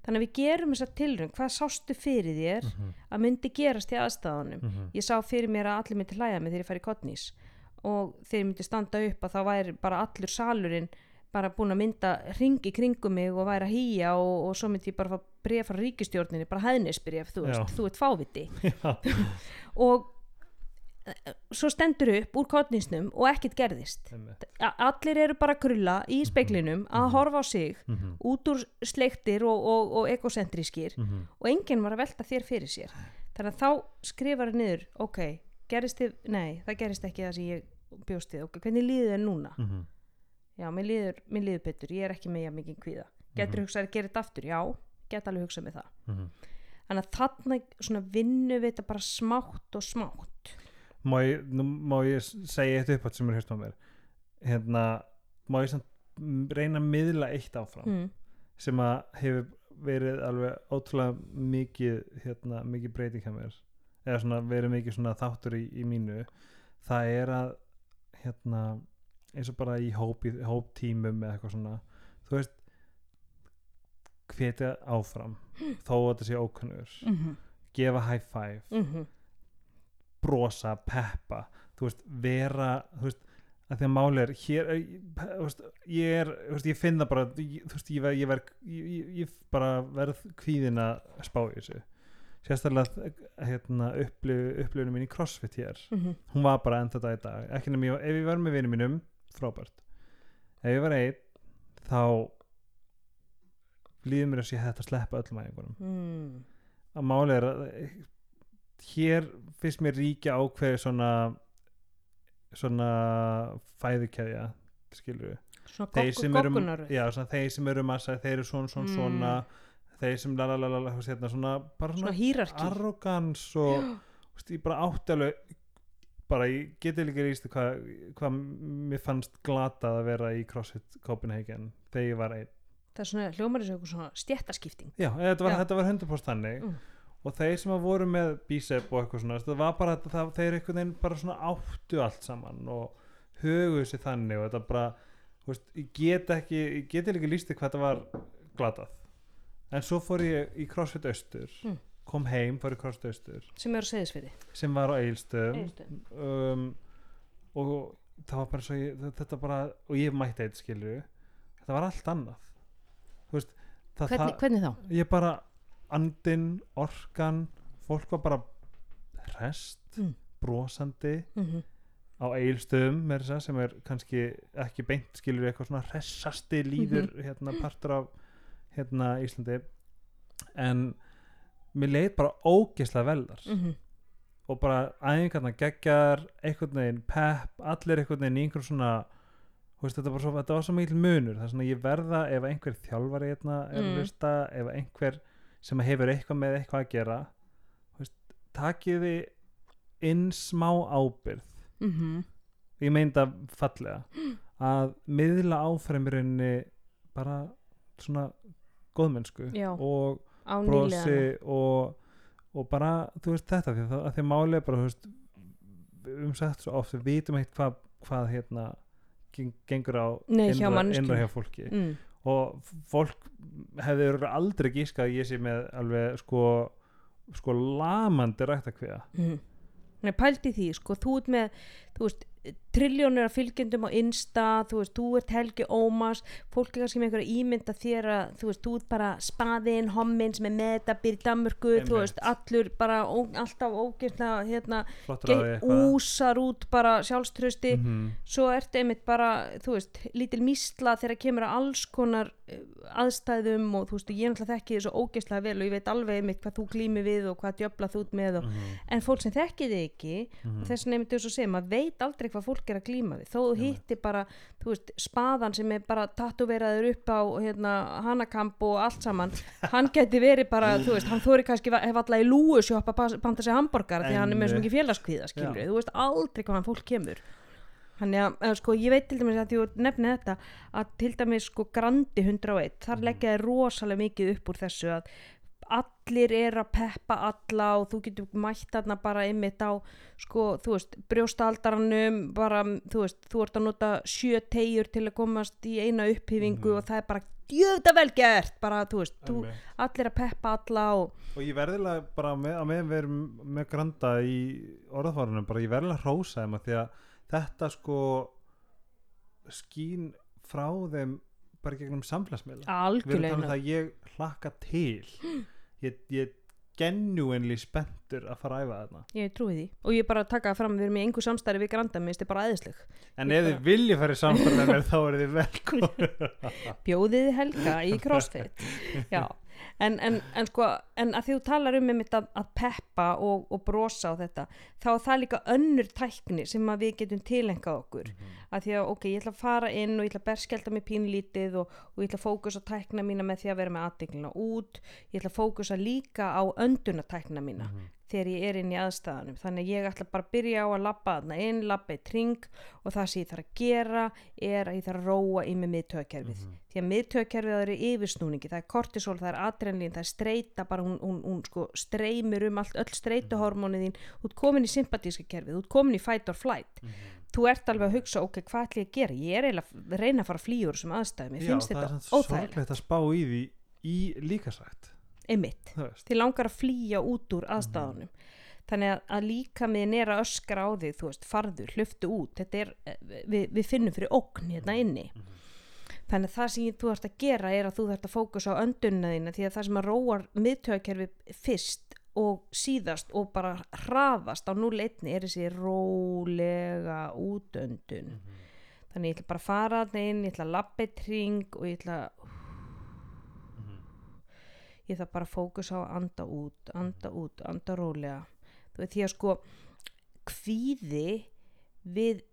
þannig að við gerum þessa tilraun, hvað sástu fyrir þér Mhm. að myndi gerast í aðstæðanum Mhm. ég sá fyrir mér að allir myndi hlæja mig þegar ég fær í kottnís og ég myndi standa upp að þá væri bara allur salurinn bara búin að mynda ringi kringum mig og væri að hýja og, og svo myndi ég bara fá bref frá ríkistjórninni, bara hæðnisbref, þú veist, Já. þú ert fáviti. Og eh, svo stendur upp úr kottnísnum og ekkert gerðist. Allir eru bara að krulla í speiklinum að horfa á sig Mhm. út úr sleiktir og, og, og egocentrískir Mhm. og enginn var að velta þér fyrir sér. Þannig að þá skrifar það niður ok, gerist þið, nei, það gerist ekki það sem ég bjóst við, ok, hvernig líður þið núna? Mhm. já, mér líður, mér líður betur, ég er ekki með jafn mikið kvíða. Getur Mhm. hugsað að gera þetta aftur, já get alveg hugsað með það. Mhm. þannig að þarna svona vinnu við þetta bara smátt og smátt. Má ég, nú má ég segja eitt uppátt sem er hérst á mér. Hérna, má ég reyna að miðla eitt áfram mm. sem að hefur verið alveg ótrúlega mikið hérna, mikið breyting hjá mér eða svona verið mikið svona þáttur í, í mínu það er að hérna, eins og bara í hóp, hóptímum eða eitthvað svona þú veist hvetja áfram þó að þetta sé ókunnur Mm -hmm. gefa high five Mm brosa, peppa þú veist, vera þú veist, að því að máli er hér, eh, þú veist, ég er þú veist, ég finn það bara, þú veist, ég, ver, ég, ver, ég, ég, bara verð kvíðin að spá í þessu sérstaklega hérna, upplif, upplifinu mín í CrossFit hér. Mhm. hún var bara enn þetta í dag. Ekki nema ég, ef ég var með vinum mínum, frábært. Ef ég var einn þá líður mér að sé hægt að sleppa öllum æfingunum. Mm. að máli er að hér finnst mér ríkja ákveði svona svona fæðukeðja skilur við svona já, svona, þeir sem eru massa þeir eru svona svona Mm. svona þeir sem lalalala hérna, svona, bara svona svona arrogans og veist, ég bara átti alveg bara ég geti líka líst hvað hva mér fannst glatað að vera í CrossFit Copenhagen þegar ég var einn. Það er svona hljómar þessu eitthvað svona stjættaskipting já, þetta var, Já. þetta var 100% þannig. Mm. og þeir sem voru með bísep og eitthvað svona, það var bara það, þeir einhvern veginn bara svona áttu allt saman og höguðu sér þannig og þetta bara, veist, ég get ekki ég geti líka lísti hvað þetta var glatað en svo fór ég í CrossFit Austur Mm. kom heim, fór í CrossFit Austur sem eru segðisfiði sem var á Eilstöðum um, og það var bara svo ég, þetta bara, og ég mætti eitt skilju þetta var allt annað veist, það, hvernig, það hvernig þá? ég bara andin, orkan fólk var bara rest, Mm. brosandi Mm á Eilstöðum sem er kannski ekki beint skilur eitthvað svona hressasti líður Mhm. hérna partur af hérna Íslandi en mér leið bara ógeðslega vel þar -hmm. og bara æfingarna geggjar einhvern veginn pepp, allir einhvern veginn í einhver svona veist, þetta, var svo, þetta var svo mikil munur það er svona ég verða ef einhver þjálfari hérna er Mm. að lusta, ef einhver sem hefur eitthvað með eitthvað að gera veist, takið þið inn smá ábyrð Mm ég meint að fallega að miðla áfremirinni bara svona góðmennsku Já. og brosi og, og bara, þú veist þetta því að, að því að málið er bara, veist umsett svo oft, við vitum eitt hvað, hvað hérna geng- gengur á Nei, innra, innra hjá fólki mm. og fólk örugglega aldrei gískað að ég sé með alveg sko sko lamandi ræktakviða Mm. Nei, pældi því, sko, þú ert með þú veist, triljónir af fylgjendum á Insta, þú veist, þú ert Helgi Ómas fólk er kannski með einhverja ímynda þér að, þú veist, þú ert bara spaðinn, homminn sem er með þetta byrð Danmörku, þú veist, allur bara ó, alltaf ógeðslega, hérna flottur á því ge- eitthvað úsar út bara sjálfströsti Mhm. svo ertu einmitt bara, þú veist, lítil mísla þegar kemur að alls konar eh, aðstæðum og þú veist, ég náttúrulega þekki þið svo ógeðslega vel og ég veit alveg einmitt hvað þú glými við og hvað djöfla þú út með og, Mhm. en fólk sem þekki þið Mhm. hvað fólk er að glíma við, þó þú hittir bara þú veist, spaðan sem er bara tattuveraður upp á hérna, hanakamp og allt saman, hann geti verið bara þú veist, hann þóri kannski hef alltaf í lúu sjoppa að panta sig hambúrgar því að hann er með svo mikið félagskvíða, skilur þú veist aldrei hvaðan fólk kemur. Þannig að, eða, sko, ég veit til dæmis að því að nefni þetta að til dæmis sko Grandi 101, þar leggja þér rosalega mikið upp úr þessu að allir er að peppa alla og þú getur mætt þarna bara einmitt á sko, þú veist, brjóstaldaranum bara, þú veist, þú ert að nota sjö tegjur til að komast í eina upphýfingu og það er bara djöða vel gert, bara, þú veist, þú, allir að peppa alla og, og ég verðilega bara með, að meðan við erum með granda í orðafárunum bara ég verðilega hrósa þeim að því að þetta sko skín frá þeim bara gegnum samfélagsmiðla. Við erum talað um það að ég hlakka til. Ég, ég genuinely spenntur að fara að æfa þarna. Ég trúi því. Og ég bara taka það fram, við erum í engu samstæri við Granda, mér finnst þið bara æðisleg. En Ég ef þið viljið fara í samfélag með þá er þið velkomin bjóðið helga í crossfit. Já, en, en, en sko en að því þú talar um einmitt að, að peppa og, og brosa á þetta þá er það líka önnur tækni sem við getum tilengað okkur. Að því að ok, ég ætla að fara inn og ég ætla að berskjálta mig pínlítið og, og ég ætla að fókusa tækna mína með því að vera með aðdeglina út. Ég ætla að fókusa líka á öndunatækna mína þegar ég er inn í aðstæðanum þannig að ég ætla bara að byrja á að labba þarna inn, labba í tring og það sem ég þarf að gera er að ég þarf að róa í með miðtöðkerfið því að miðtöðkerfið eru yfirsnúningi það er kortisol, það er adrenalín, það er streyta bara hún, hún, hún sko streymir um allt öll streytuhormónið þín, ert komin í sympatíska kerfið, ert komin í fight or flight. Þú ert alveg að hugsa, ok, hvað ætla ég að gera? Ég er eiginlega að reyna að fara flýjur sem aðstæðum, ég Já, finnst er þetta óþægilegt að einmitt, þið langar að flýja út úr aðstæðunum. Þannig að, að líka minn er að öskra á þig þú veist, farðu, hluftu út. Þetta er, eh, við, við finnum fyrir ógn hérna inni. Þannig að það sem þú ert að gera er að þú þarft að fókusa á öndunna þína því að það sem að róar miðtöðkerfi fyrst og síðast og bara hraðast á 0-1 er þessi rólega útöndun. Þannig ég ætla bara að fara inn ég ætla að labba eitt ring og ég ætla ég ætla bara að fókusa á að anda út anda út, anda rólega. Þú veit því að sko kvíði við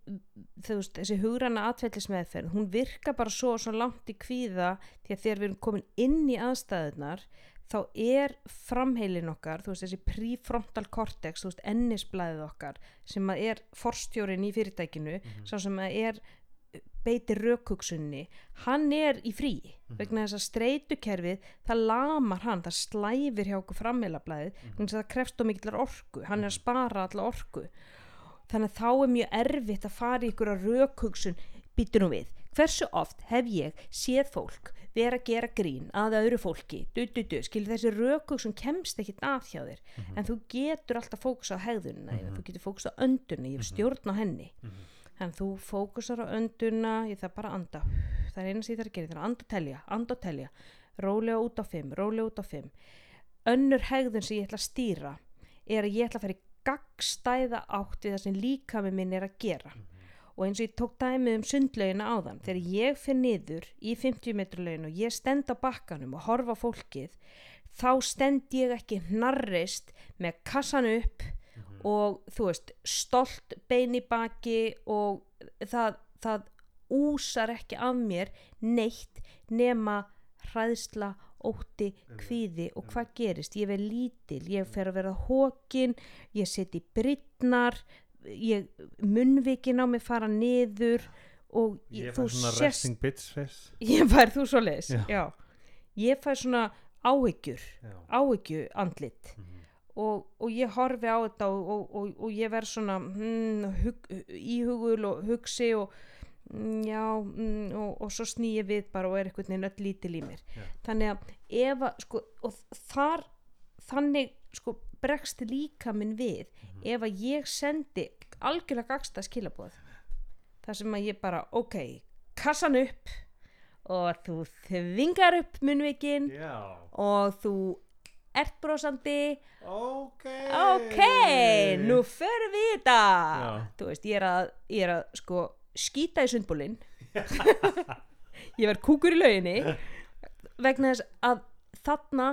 veist, þessi hugrana atfellismeðferð hún virka bara svo, svo langt í kvíða því að þegar við erum komin inn í aðstæðunar þá er framheilin okkar, þú veist, þessi prefrontal cortex, þú veist, ennisblæðið okkar sem að er forstjórin í fyrirtækinu, sá sem að er beitir rökhugsunni hann er í frí vegna þess að streytukerfið, það lamar hann það slæfir hjá okkur framheilablaðið vegna þess að það krefst og mikillar orku. Hann er að spara alla orku. Þannig að þá er mjög erfitt að fara í ykkur að rökhugsun. Býtu nú við hversu oft hef ég séð fólk vera að gera grín að öðru fólki? Du, du, du, skilur þessi rökhugsun kemst ekkit að hjá þér. En þú getur alltaf fókus á hegðunina mm þú getur fókus á öndunni, ég hef stjórn á henni að þú fókusar á önduna ég þarf bara að anda. Það er eina sem ég þarf að gera, ég þarf að anda og telja, anda og telja. Rólega út á fimm, rólega út á fimm. Önnur hegðun sem ég ætla að stýra er að ég ætla að fara í gagstæða átt við það sem líkami minn er að gera. Og eins og ég tók dæmið um sundlaugina áðan þegar ég fyrir niður í 50 metru laugin og ég stend á bakkanum og horfa fólkið þá stend ég ekki hnarrist með kassan upp og þú veist stolt bein í baki og það, það úsar ekki af mér neitt nema hræðsla, ótti, kvíði og hvað gerist, ég verð lítil ég fer að verða hókin ég seti brittnar ég, munnvikin á mig fara niður og ég þú fæ svona sést resting bitch face ég fær þú svo leis Já. já. ég fær svona áhyggjur áhyggju andlit Mhm. Og, og ég horfi á þetta og, og, og, og ég verð svona mm, hug, íhugul og hugsi og mm, já mm, og, og svo sný ég við bara og er einhvern veginn öll lítil í mér Já. þannig að ef að sko, og þar þannig sko bregst líka minn við Mhm. ef að ég sendi algjörlega gagsta skilabóð þar sem að ég bara ok, kassan upp og þú þvingar upp munnvikin já. og þú ert brosandi. Ok. Ok, nú förum við í þetta. Já. þú veist, ég er að, ég er að sko skýta í sundbólinn. Ég verð kúkur í lauginni. Vegna þess að þarna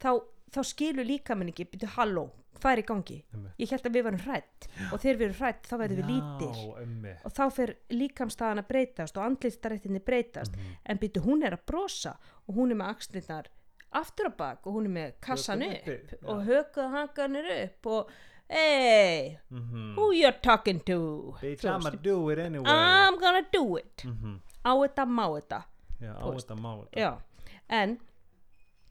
þá, þá skilur líka minn ekki. Byrju halló, hvað er í gangi? Einmitt. ég held að við varum hrætt og þegar við erum hrætt þá verðum við já, einmitt. og þá fer líkamstaðan að breytast og andlitarættinni breytast. Mhm. en byrju hún er að brosa og hún er með axlirnar aftur á bak og hún er með kassan upp uppi, já. og hökuð hanganir upp og hey, Mhm. who you're talking to? Bitch I'ma veist, do it anyway. I'm gonna do it. Mhm. á þetta má þetta. Já, á þetta má þetta. En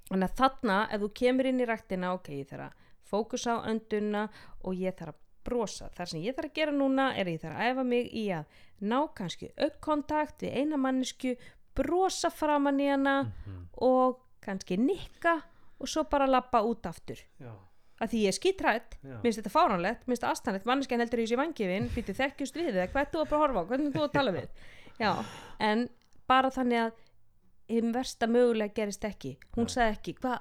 þannig að þarna ef þú kemur inn í ræktina ok, ég þarf að fókusa á önduna og ég þarf að brosa. Þar sem ég þarf að gera núna er ég þarf að æfa mig í að ná kannski aukkontakt við eina mannesku brosa framan í hana Mhm. og kannski nikka og svo bara lappa út aftur. Já, að því ég er skítrætt, Já. minnst þetta fáránlegt minnst þetta astanlegt, manneskjan heldur í þessi vangifin býtu þekkjust við eða hvað ert þú að bara horfa á? Hvernig ert þú að tala við? Já, en bara þannig að hinn versta mögulega gerist ekki. Hún Já. sagði ekki, hvað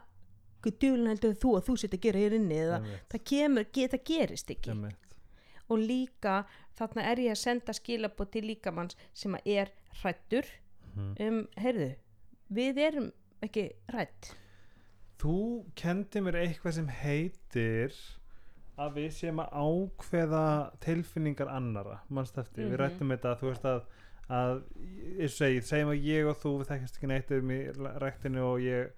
djúlun heldur þú að þú sitt að gera hér inni? Eða Einmitt. það kemur, það gerist ekki. Einmitt. og líka þarna er ég að senda skilabóð til líkamanns sem er hrættur Mhm. um, heyrðu við erum ekki hrætt Þú kendi mér eitthvað sem heitir að við séum að ákveða tilfinningar annara mannst eftir, við Mhm. rættum þetta þú veist að, að ég segi, segjum að ég og þú við þekkjast ekki neitt um í ræktinu og ég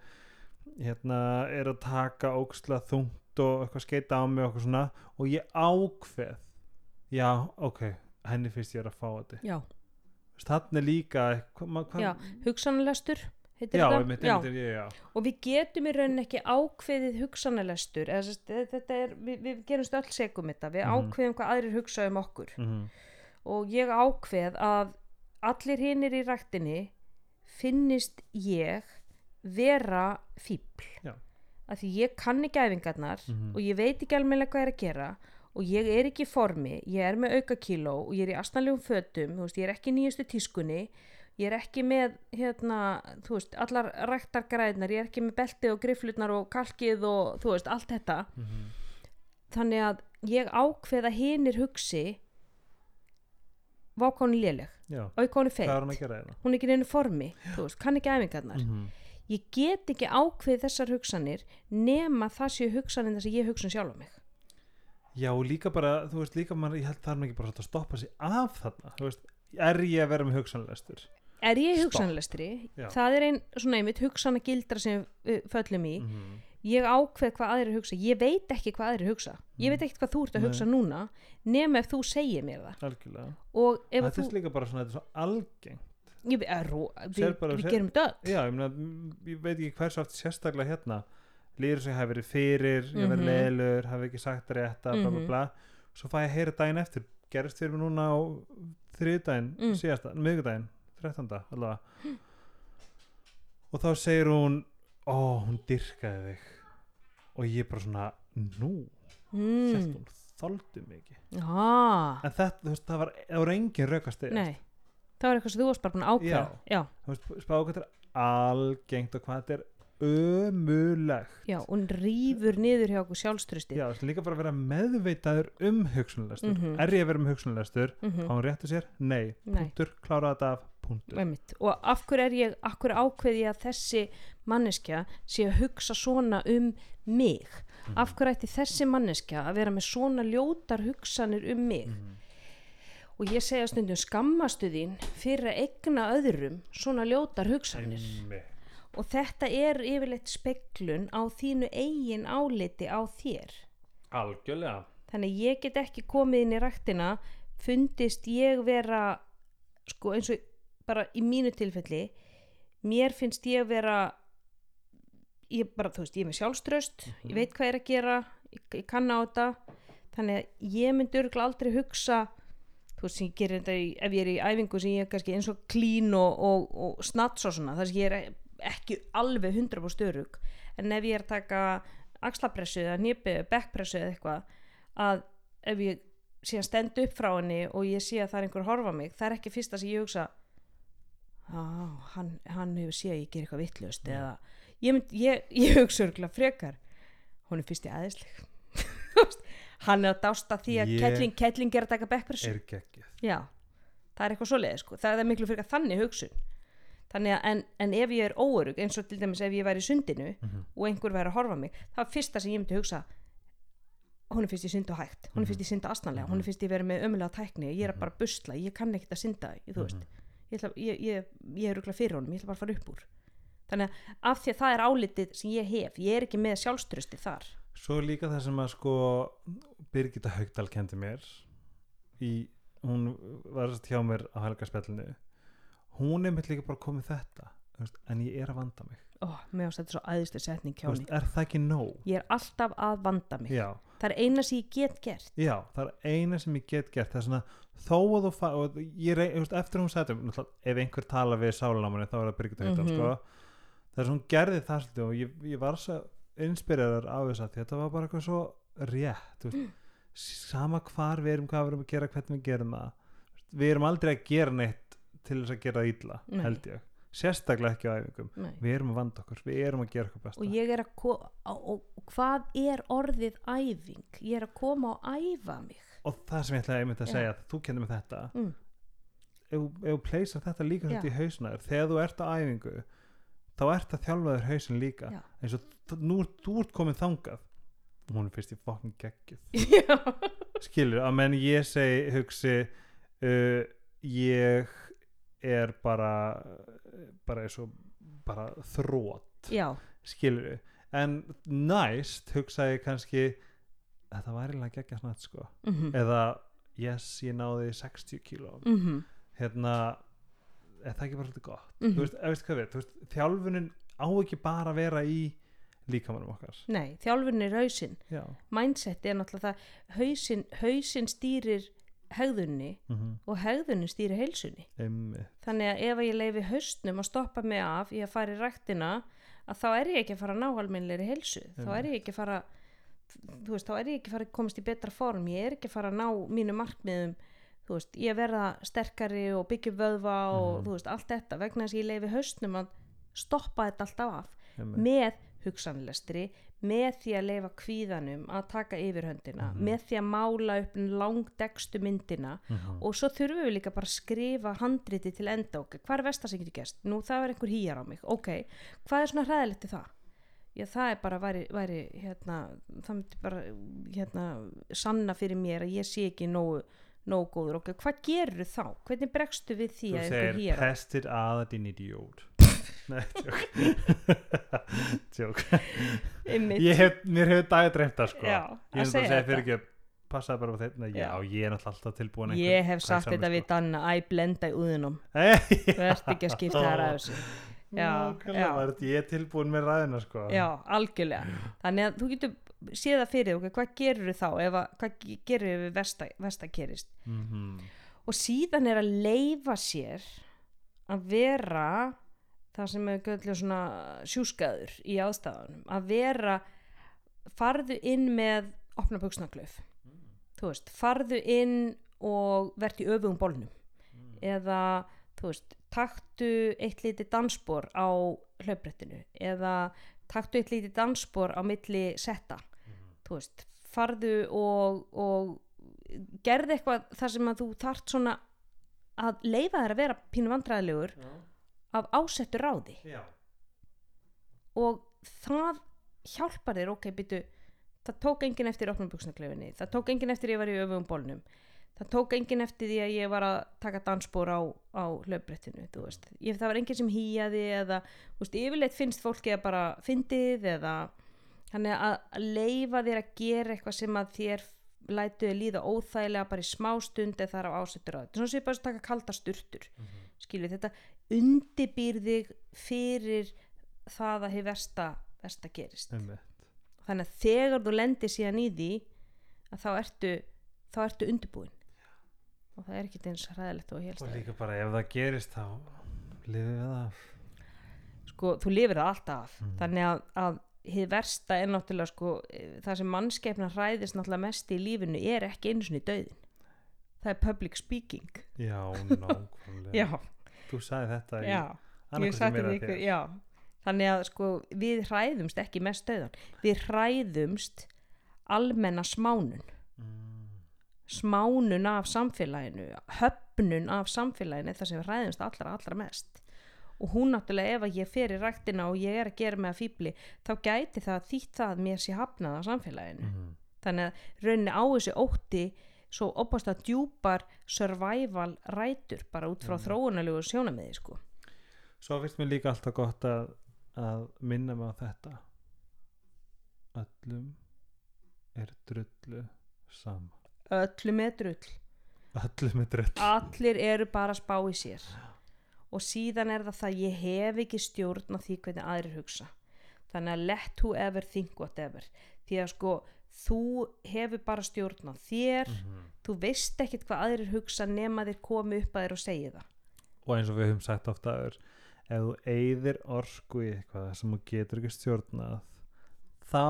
hérna er að taka óksla þungt og eitthvað skeita á mig og eitthvað svona og ég ákveð já, ok, henni finnst ég að fá þetta. Já, þannig líka ma- hvað- já hugsanlestur heitir já, þetta? einmitt, Já. einmitt, ég, já. og við getum í rauninni ekki ákveðið hugsanalestur eða, er, við, við gerumst öll segum þetta við Mhm. ákveðum hvað aðrir hugsa um okkur Mm og ég ákveð að allir hinnir í ræktinni finnist ég vera fíbl að því ég kann ekki æfingarnar Mhm. og ég veit ekki alveg hvað er að gera og ég er ekki í formi, ég er með auka kíló og ég er í astnalegum fötum veist, ég er ekki í nýjustu tískunni ég er ekki með hérna, þú veist, allar ræktargræðnar ég er ekki með beltið og griflutnar og kalkið og þú veist, allt þetta. -hmm. þannig að ég ákveð að hinir hugsi vákáni léleg já, aukáni hvað feit, hann að gera hérna? Hún er ekki í neinu formi þú veist, kann ekki æfingarnar. -hmm. ég get ekki ákveð þessar hugsanir nema það séu hugsanir þess að ég hugsa um sjálf mig. Já, líka bara, þú veist, líka maður, ég held er ekki bara að stoppa sig af þarna, þú veist, er ég að vera með hugsanlestur? Er ég hugsanlestri? Það er ein svona einmitt hugsana gildra sem við föllum í. Mm -hmm. ég ákveð hvað aðrir hugsa. Ég veit ekki hvað aðrir hugsa. Ég veit ekki hvað þú ert að Nei. hugsa núna nema ef þú segir mér það. Algjörlega. Og ef að þetta þú er líka bara svona, þetta er svo algengt. Að, við, við sér- gerum döð já, ég, meina, m- ég veit ekki hversu oft sérstaklega hérna líður sig hafi verið fyrir ég verið Mhm. leilur, hafi ekki sagt rétta bla bla Mhm. bla. Svo fæ ég að heyra daginn eftir. Gerist fyrir mig núna á þriðdægin Mm. síðasta, miðgudaginn 13. allavega og þá segir hún ó, hún dyrkaði þig og ég bara svona nú, mm. mm. hún þoldi mikið ah, en þetta, þú veist, það var, það var engin rökast nei það var eitthvað sem þú varst bara búin að ákveða Já. já, þú veist, þetta er algengt og hvað þetta er ömulegt já, hún rýfur niður hjá okkur sjálfströsti Já, það er líka bara að vera meðveitaður um hugsunlestur. Mhm. Er ég að vera um hugsunlestur? mm Á hann réttu sér? Nei. Nei. Punktur, klára þetta af, punktur. Einmitt. og af hverju er ég af hverju ákveði ég að þessi manneskja sé að hugsa svona um mig Mhm. af hverju ætti þessi manneskja að vera með svona ljótar hugsanir um mig Mhm. og ég segja stundum skammastu þín fyrir að egna öðrum svona ljótar hugsanir Einmitt. Og þetta er yfirleitt speglun á þínu eigin áliti á þér. Algjörlega. þannig ég get ekki komið inn í ræktina fundist ég vera sko eins og bara í mínu tilfelli mér finnst ég vera ég bara, þú veist, ég er með sjálfströst ég veit hvað ég er að gera ég, ég kann á þetta. Þannig að ég myndi örgulega aldrei hugsa þú veist, sem ég gerir þetta í, ef ég er í æfingu sem ég er kannski eins og klín og, og, og snats og svona, þar sem ég er ekki alveg 100% störug en ef ég er að taka axlapressu eða nýpi, backpressu eða eitthvað að ef ég sé að stenda upp frá henni og ég sé að það er einhver að horfa mig, það er ekki fyrsta sem ég hugsa á, hann, hann hefur séð að ég ger eitthvað vittlust eða ég, mynd, ég, ég hugsa örgulega frekar hún er fyrst í aðeinsleg hann er að dásta því að kettling, kettling er að taka backpressu Er það er eitthvað svoleið sko. það er miklu fyrir þannig hugsun þannig að en, en ef ég er óörug eins og til dæmis ef ég væri í sundinu Mhm. og einhver væri að horfa mig það er fyrsta sem ég myndi hugsa hún er fyrst í synda hægt, hún er fyrst í synda astnanlega hún er fyrst í verið með ömulega tækni ég er að bara busla, ég kann ekkert að synda ég, ég, ég, ég, er rugla fyrir honum ég ætla bara að fara upp úr. Þannig að af því að það er álitið sem ég hef ég er ekki með sjálfströsti þar. Svo er líka það sem að sko Birgitta Haugdal kendi mér í, hún var hjá mér á helgarspjallinu hún er mitt líka bara komið þetta veist, en ég er að vanda mig. Ó, mér ást þetta er svo æðislega setning henni. veist, er það ekki nóg? ég er alltaf að vanda mig. Já, það er eina sem ég get gert. Já, það er eina sem ég get gert. Það er svona, þó að þú fa- og ég rey, þú veist, eftir að hún náttúrulega, ef einhver tala við sálunámanni þá er það Haugdal Mhm. sko, það er svona hún gerði það svolítið og ég, ég var svo inspiraður á þess að þetta var bara eitthvað svo rétt veist, sama hvar við erum hvað við erum að gera, hvernig við gerum það. Við erum aldrei að gera neitt til þess að gera það Nei. held ég sérstaklega ekki á æfingum, Nei. við erum að vanda okkur við erum að gera okkur besta og ég er að ko- og, og, og hvað er orðið æfing ég er að koma og æfa mig og það sem ég ætlaði einmitt að Já. segja þú kennir með þetta Mm. ef þú pleysar þetta líka Já. svolítið í hausnaður þegar þú ert á æfingu þá ert að þjálfa þér hausin líka Já. eins og nú ert þú ert komin þangað og hún er fyrst í fokkin geggjuð já, skilur, að menn ég segi hugsi uh, ég er bara bara eins og bara þrótt skilur en næst hugsa ég kannski þetta var eiginlega geggja snart sko. Mhm, eða yes, ég náði 60 kíló. Mhm, hérna er það ekki bara svolítið gott? Mhm. þú veist, veist hvað við, þú veist, þjálfunin á ekki bara að vera í líkamannum okkar. Nei, þjálfurinn er hausinn. Já, mindset er náttúrulega það hausinn, hausinn stýrir hegðunni mm og hegðunin stýrir heilsunni. Einmitt. Þannig að ef ég leifi haustnum að stoppa mig af í að fara í ræktina að þá er ég ekki að fara að ná almennleiri heilsu. Þá er ég ekki að fara veist, þá er ég ekki að fara að komast í betra form. Ég er ekki að fara að ná mínu markmiðum. Veist, ég verða sterkari og byggja vöðva og Mhm. veist, allt þetta. Vegna þess að ég leifi haustnum að stoppa þetta alltaf af einmitt. með hugsanlestri með því að leifa kvíðanum að taka yfirhöndina Mhm. með því að mála upp langdegstu myndina Mhm. og svo þurfum við líka bara að skrifa handriti til enda ok, hvað er vestar sem getur gerst? Nú það er einhver hýjar á mig, ok hvað er svona hræðilegt til það? Já, það er bara væri, væri hérna, það myndi bara hérna, sanna fyrir mér að ég sé ekki nógu, nógu góður, ok, hvað gerur þá? Hvernig bregstu við því þú að einhver segir hýjar á mig? pestir að din idiot Nei, tjók hef, mér hefur dagið dreymta sko. Já, Ég er að bara að segja fyrir ekki Passaði bara á þeim Nei, já, ég er alltaf tilbúin ég hef sagt þetta við Danna að ég blenda í úðunum þú ert ekki að skipta þær af þessu. Já, já. ég er tilbúin með ræðina sko. Já, algjörlega. Þannig að þú getur séð það fyrir okkur hvað gerur þá að, hvað gerur við versta gerist? Mhm. og síðan er að leifa sér að vera það sem er göðlega svona sjúskaður í aðstæðunum að vera farðu inn með opna buksnaglöf þú veist, farðu inn og verð í öfugum bólnum. Eða þú veist, taktu eitt lítið dansspor á hlauprættinu eða taktu eitt lítið dansspor á milli setta. Þú veist, farðu og, og gerði eitthvað þar sem að þú þart svona að leifa þær að vera pínu vandræðilegur af ásettu ráði. Já, og það hjálpar þér, ok, byttu það tók enginn eftir opnum buksnaklefinni það tók enginn eftir ég var í öfugum bólnum það tók enginn eftir því að ég var að taka dansspor á, á ég, það var enginn sem hýjaði eða, þú veist, yfirleitt finnst fólki að bara fyndið eða þannig að, leifa þér að gera eitthvað sem að þér lætuði líða óþægilega bara í smá stund eða það er á ásettur þetta, svona sem ég bara taka kalda sturtur Mhm. skilju þetta undibýr þig fyrir það að hefur versta, versta gerist. Einmitt. Þannig að þegar þú lendir síðan í því þá ertu þá ertu undirbúin. Og það er ekki eins ræðilegt og helst Og líka bara ef það gerist þá lifið við það sko, þú lifir það alltaf Mhm. þannig að, að hið versta er náttúrulega sko, það sem mannskeppna hræðist náttúrulega mest í lífinu er ekki einu sinni döðin það er public speaking. Já, nákvæmlega. Já, Þú sagði þetta í já eða ykkur, þannig að sko við hræðumst ekki mest döðan við hræðumst almenna smánun. Mm. smánun af samfélaginu höfnun af samfélaginu það sem við hræðumst allra allra mest. Og hún náttúrulega ef að ég fer í ræktina og ég er að gera með að fýbli þá gæti það þýtt það að mér sé hafnað af samfélaginu. Mhm. þannig að rauninni á þessi ótti svo opast að djúpar survival rætur bara út frá Mhm. þróunalegu sjónamiði sko. Svo finnst mér líka alltaf gott að, að minna mig á þetta. Öllum er drullu sama. Öllu með drull. Öllum er drull. Allir eru bara að spá í sér. Og síðan er það það ég hef ekki stjórn á því hvernig aðrir hugsa. Þannig að let whoever think whatever. Því að sko þú hefur bara stjórn á þér Mhm. þú veist ekkit hvað aðrir hugsa nema þeir komi upp að þér og segja það. Og eins og við höfum sagt ofta aður Ef þú eyðir orku í eitthvað sem þú getur ekki stjórnað þá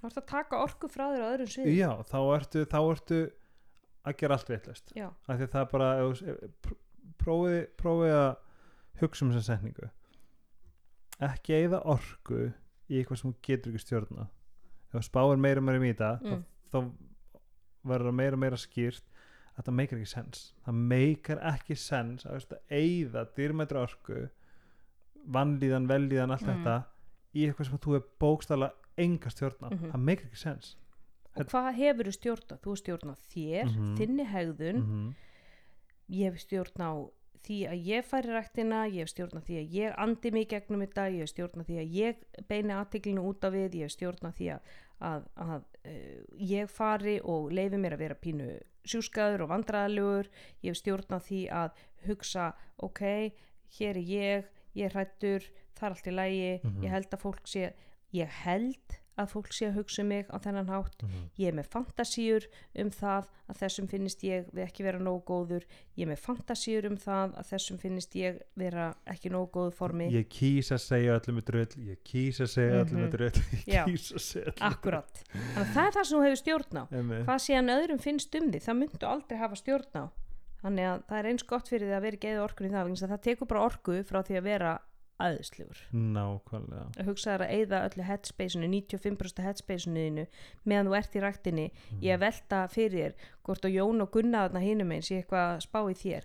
þú ert að taka orku frá þér á öðrum sviðum. Já, þá ertu, þá ertu að gera allt veitlust af því að það er bara ef prófið prófið að hugsa um þessa setningu. Ekki eigða orku í eitthvað sem þú getur ekki stjórna ef spáir meira meira í þetta Mm. þá, þá verður það meira meira skýrt að það meikar ekki sens það meikar ekki sens að eigða dýrmættra orku vannlíðan, vellíðan, allt Mm. þetta í eitthvað sem þú er bókstala enga stjórna, Mhm. það meikar ekki sens og hvað hefur þú stjórn á? þú hefur stjórn á þér, Mhm. þinni hegðun mm ég hef stjórn á því að ég færi ræktina, ég hef stjórn á því að ég andi mig gegnum þetta, ég hef stjórn á því að ég beini aðteklinu út af við, ég hef stjórn á því að, að, að uh, ég fari og leifi mér að vera pínu sjúskaður og vandræðalegur, ég hef stjórn á því að hugsa, ok, hér er ég, ég er hrættur, það er allt í lægi, Mhm. ég held að fólk sé, ég held að fólk sé að hugsa um mig á þennan hátt, ég er með fantasíur um það að þessum finnist ég við ekki vera nógu góður. Ég er með fantasíur um það að þessum finnist ég vera ekki nógu góðu formi. Ég kýs að segja öllum með drull ég kýs að segja öllum Mhm. drull ég Já. kýs að segja öllum akkurat, þannig að það er það sem þú hefur stjórn á. Hvað síðan öðrum finnst um því það myndu aldrei hafa stjórn á. Þannig að það er eins gott fyrir því að vera ekki eða orkun í það það tekur bara orku frá því að vera aðeinslegur nákvæmlega að hugsa þér að eyða öllu headspace-unu 95% headspace-unu þínu meðan þú ert í ræktinni Mhm. ég velta fyrir þér hvort að Jón og Gunna þarna hinum eins ég eitthvað að spá í þér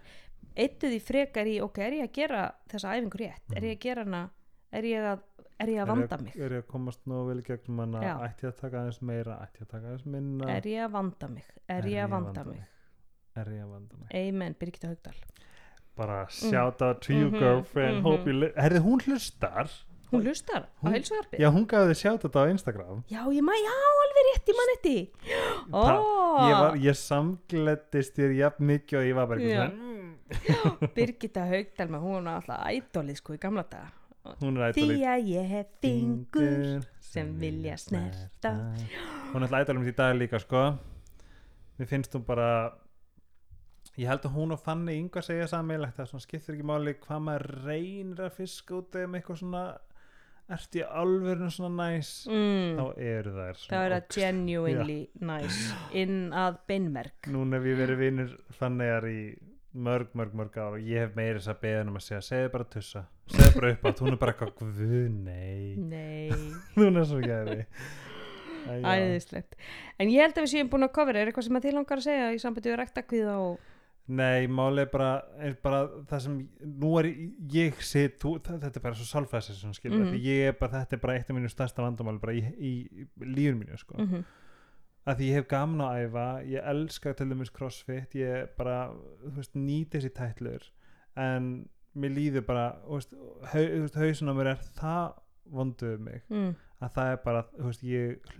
eittu því frekar í, ok, er ég að gera þessa æfingu rétt, er ég að gera hana er ég að, er ég að vanda mig er ég að komast nú vel gegnum hana Já. ætti að taka aðeins meira ætti að taka aðeins minna er ég að vanda mig er ég að vanda mig er ég að vanda mig amen, Birgitta Haugdal bara shout out to you Mhm, girlfriend mhm. hope you li- herði hún hlustar. Hún hlustar á Hún- heilsuarpi já hún gaf þið shout out á Instagram. Já, ég maður, já, alveg rétt, ég mann eftir. Ó, Það- ég, var, ég samglettist þér jafn mikið og ég var bara Já. eitthvað svona mm. Birgitta Haugdalma, hún var alltaf ædolið sko í gamla daga. Hún er því ædolið að ég hef fingur sem vilja snerta. hún er alltaf ædolið í dag líka sko. Mér finnst hún bara ég held að hún og Fanny Inga segja sammeilegt það svona skiptir ekki máli hvað maður reynir að fiska út um eitthvað svona ert í alvörinu svona næs mm, þá eru þær það svona er að óx. genuinely nice. Inn að beinmerk núna hef ég verið vinnur Fannyar í mörg, mörg, mörg ár og ég hef meiri þess að beða um að segja segðu bara tussa, segðu bara upp átt hún er bara eitthvað, guð, nei. Nei, hún er svo gæði æðislegt. En ég held að við séum búin að kofra er eitthvað sem að þið langar að segja í sambandi við ræktakviða og Nei, máli er bara, er bara það sem, nú er ég sitt, það, þetta er bara svo sálfræðsins sem skilur, mm. því ég er bara, þetta er bara eitt af mínu stærsta vandamáli bara í, í, í lífun mínu, sko, mm að því ég hef gaman að æfa, ég elska til dæmis crossfit, ég bara, þú veist, nýti þessi tætlur, en mér líður bara, þú veist, hau, þú veist hausin á mér er það vonduð mig, mm, að það er bara, þú veist, ég,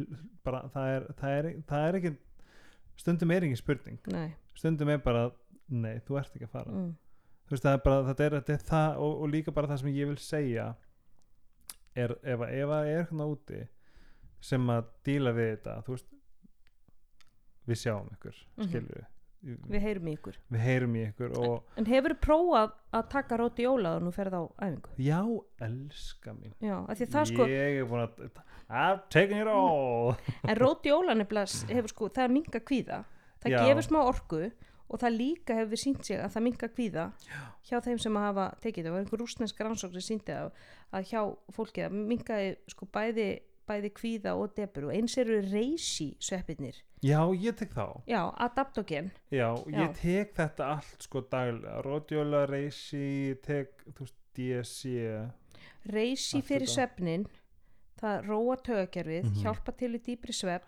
bara, það er, það er, það er ekki, stundum er ekki spurning, nei. Stundum er bara, nei, þú ert ekki að fara. Mm, þú veist það er bara þetta er, þetta er það og, og líka bara það sem ég vil segja er ef að ef að er hérna úti sem að díla við þetta þú veist við sjáum ykkur Mhm. skilur við við heyrum í ykkur. Við heyrum í ykkur og en hefur prófað að taka róti jóla og nú ferð á æfingu? Já, elska mín. Já, sko ég er búin að I've taken it all. En róti jóla nefnilega hefur sko það minga kvíða. Það Já. gefur smá orku og það líka hefur sínt sig að það minga kvíða hjá þeim sem hafa tekið það. Var einhver rúsnesk rannsókn sem síndi að, að hjá fólki að mingaði sko bæði, bæði kvíða og debur og eins eru reysi sveppirnir. Já, ég tek þá. Já, adaptogen. Já, Já. ég tek þetta allt sko daglega. Rótjóla, reysi, tek þú veist, DSC reysi fyrir svefnin það róa tögakerfið, Mhm. hjálpa til í dýpri svepp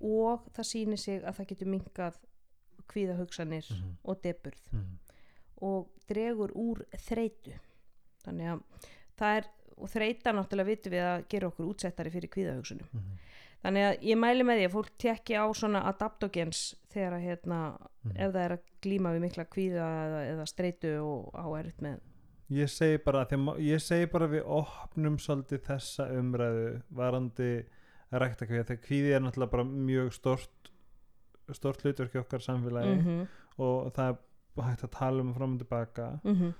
og það sýnir sig að það getur mingað kvíðahugsanir Mhm. og deburð mm. og dregur úr þreytu þannig að það er og þreita náttúrulega vitum við að gera okkur útsettari fyrir kvíðahugsunum Mhm. þannig að ég mæli með því að fólk tekki á svona adaptogens þegar að hérna Mhm. ef það er að glíma við mikla kvíða eða, eða streitu og á erut með Ég segi bara ég segi bara við opnum svolítið þessa umræðu varandi rækta kvíða þegar kvíði er náttúrulega bara mjög stort stort hlutverk í okkar samfélagi mm og það er hægt að tala um fram og tilbaka -hmm.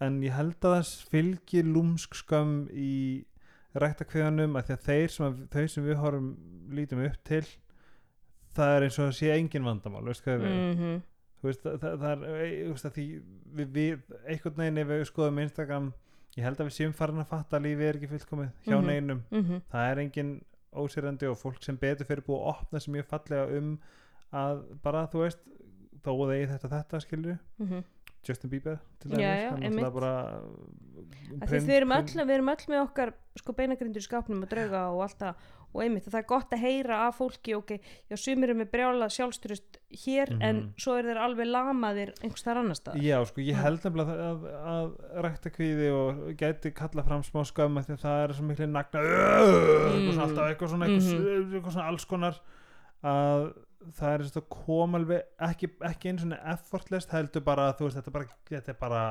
en ég held að þess fylgir lúmsk skömm í rækta kvíðanum að að þeir sem, að, þau sem við horfum lítum upp til það er eins og það sé engin vandamál veist hvað við Mm þú veist, það, það, það er e, þú veist, að því við, við einhvern veginn ef við skoðum Instagram ég held að við séum farin að fatta að lífi er ekki fullkomið hjá Mhm. neinum -hmm. það er engin ósýrandi og fólk sem betur fyrir búið að opna sem mjög fallega um að bara þú veist þó að eigi þetta þetta skilju Mm Justin Bieber til dæmis við erum, öll, við erum öll með okkar sko beinagrindur í skápnum og drauga og allt það. Og einmitt það er gott að heyra af fólki ok, já sumir eru með brjála sjálfstyrust hér en Mhm. svo er þeir alveg lamaðir einhvers þar annars staðar. Já, sko, ég held nefnilega að, að, að rækta kvíði og gæti kalla fram smá skömm því að það er svo miklu nagna eitthvað svona alltaf eitthvað svona, eitthvað, Mhm. eitthvað svona alls konar að það er eins og kom alveg ekki, ekki einu svona effortless heldur bara, þú veist, þetta er bara þetta er bara,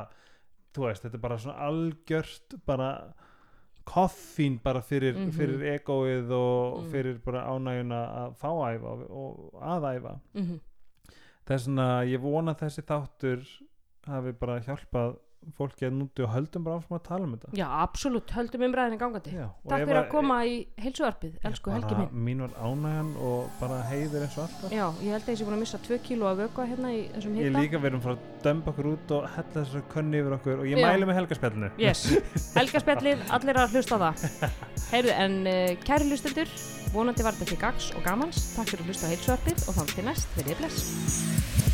þú veist, þetta er bara svona algjört bara koffín bara fyrir, Mhm. fyrir egoið og Mm. fyrir bara ánægjuna að fá að æfa og, og að æfa mm þess vegna ég vona þessi þáttur hafi bara hjálpað fólki að núti og höldum bara áfram að tala um þetta. Já, absolutt, höldum umræðinni gangandi. Já, og Takk ef fyrir að koma í heilsuarpið, elsku Helgi minn. mín var ánægjan og bara heiður eins og alltaf. Já, ég held að ég sé búin að missa 2 kíló af vökva hérna í þessum ég hitta líka verðum frá að dömba okkur út og hella þessar könni yfir okkur og ég Já. mæli með helgaspjallinu. Yes, helgaspjallið, allir að hlusta á það. Heyrðu, en uh, kæri hlustendur vonandi var þetta til gags og gamans. Takk fyrir að hlusta á heilsuarpið og þá til næst, verið bless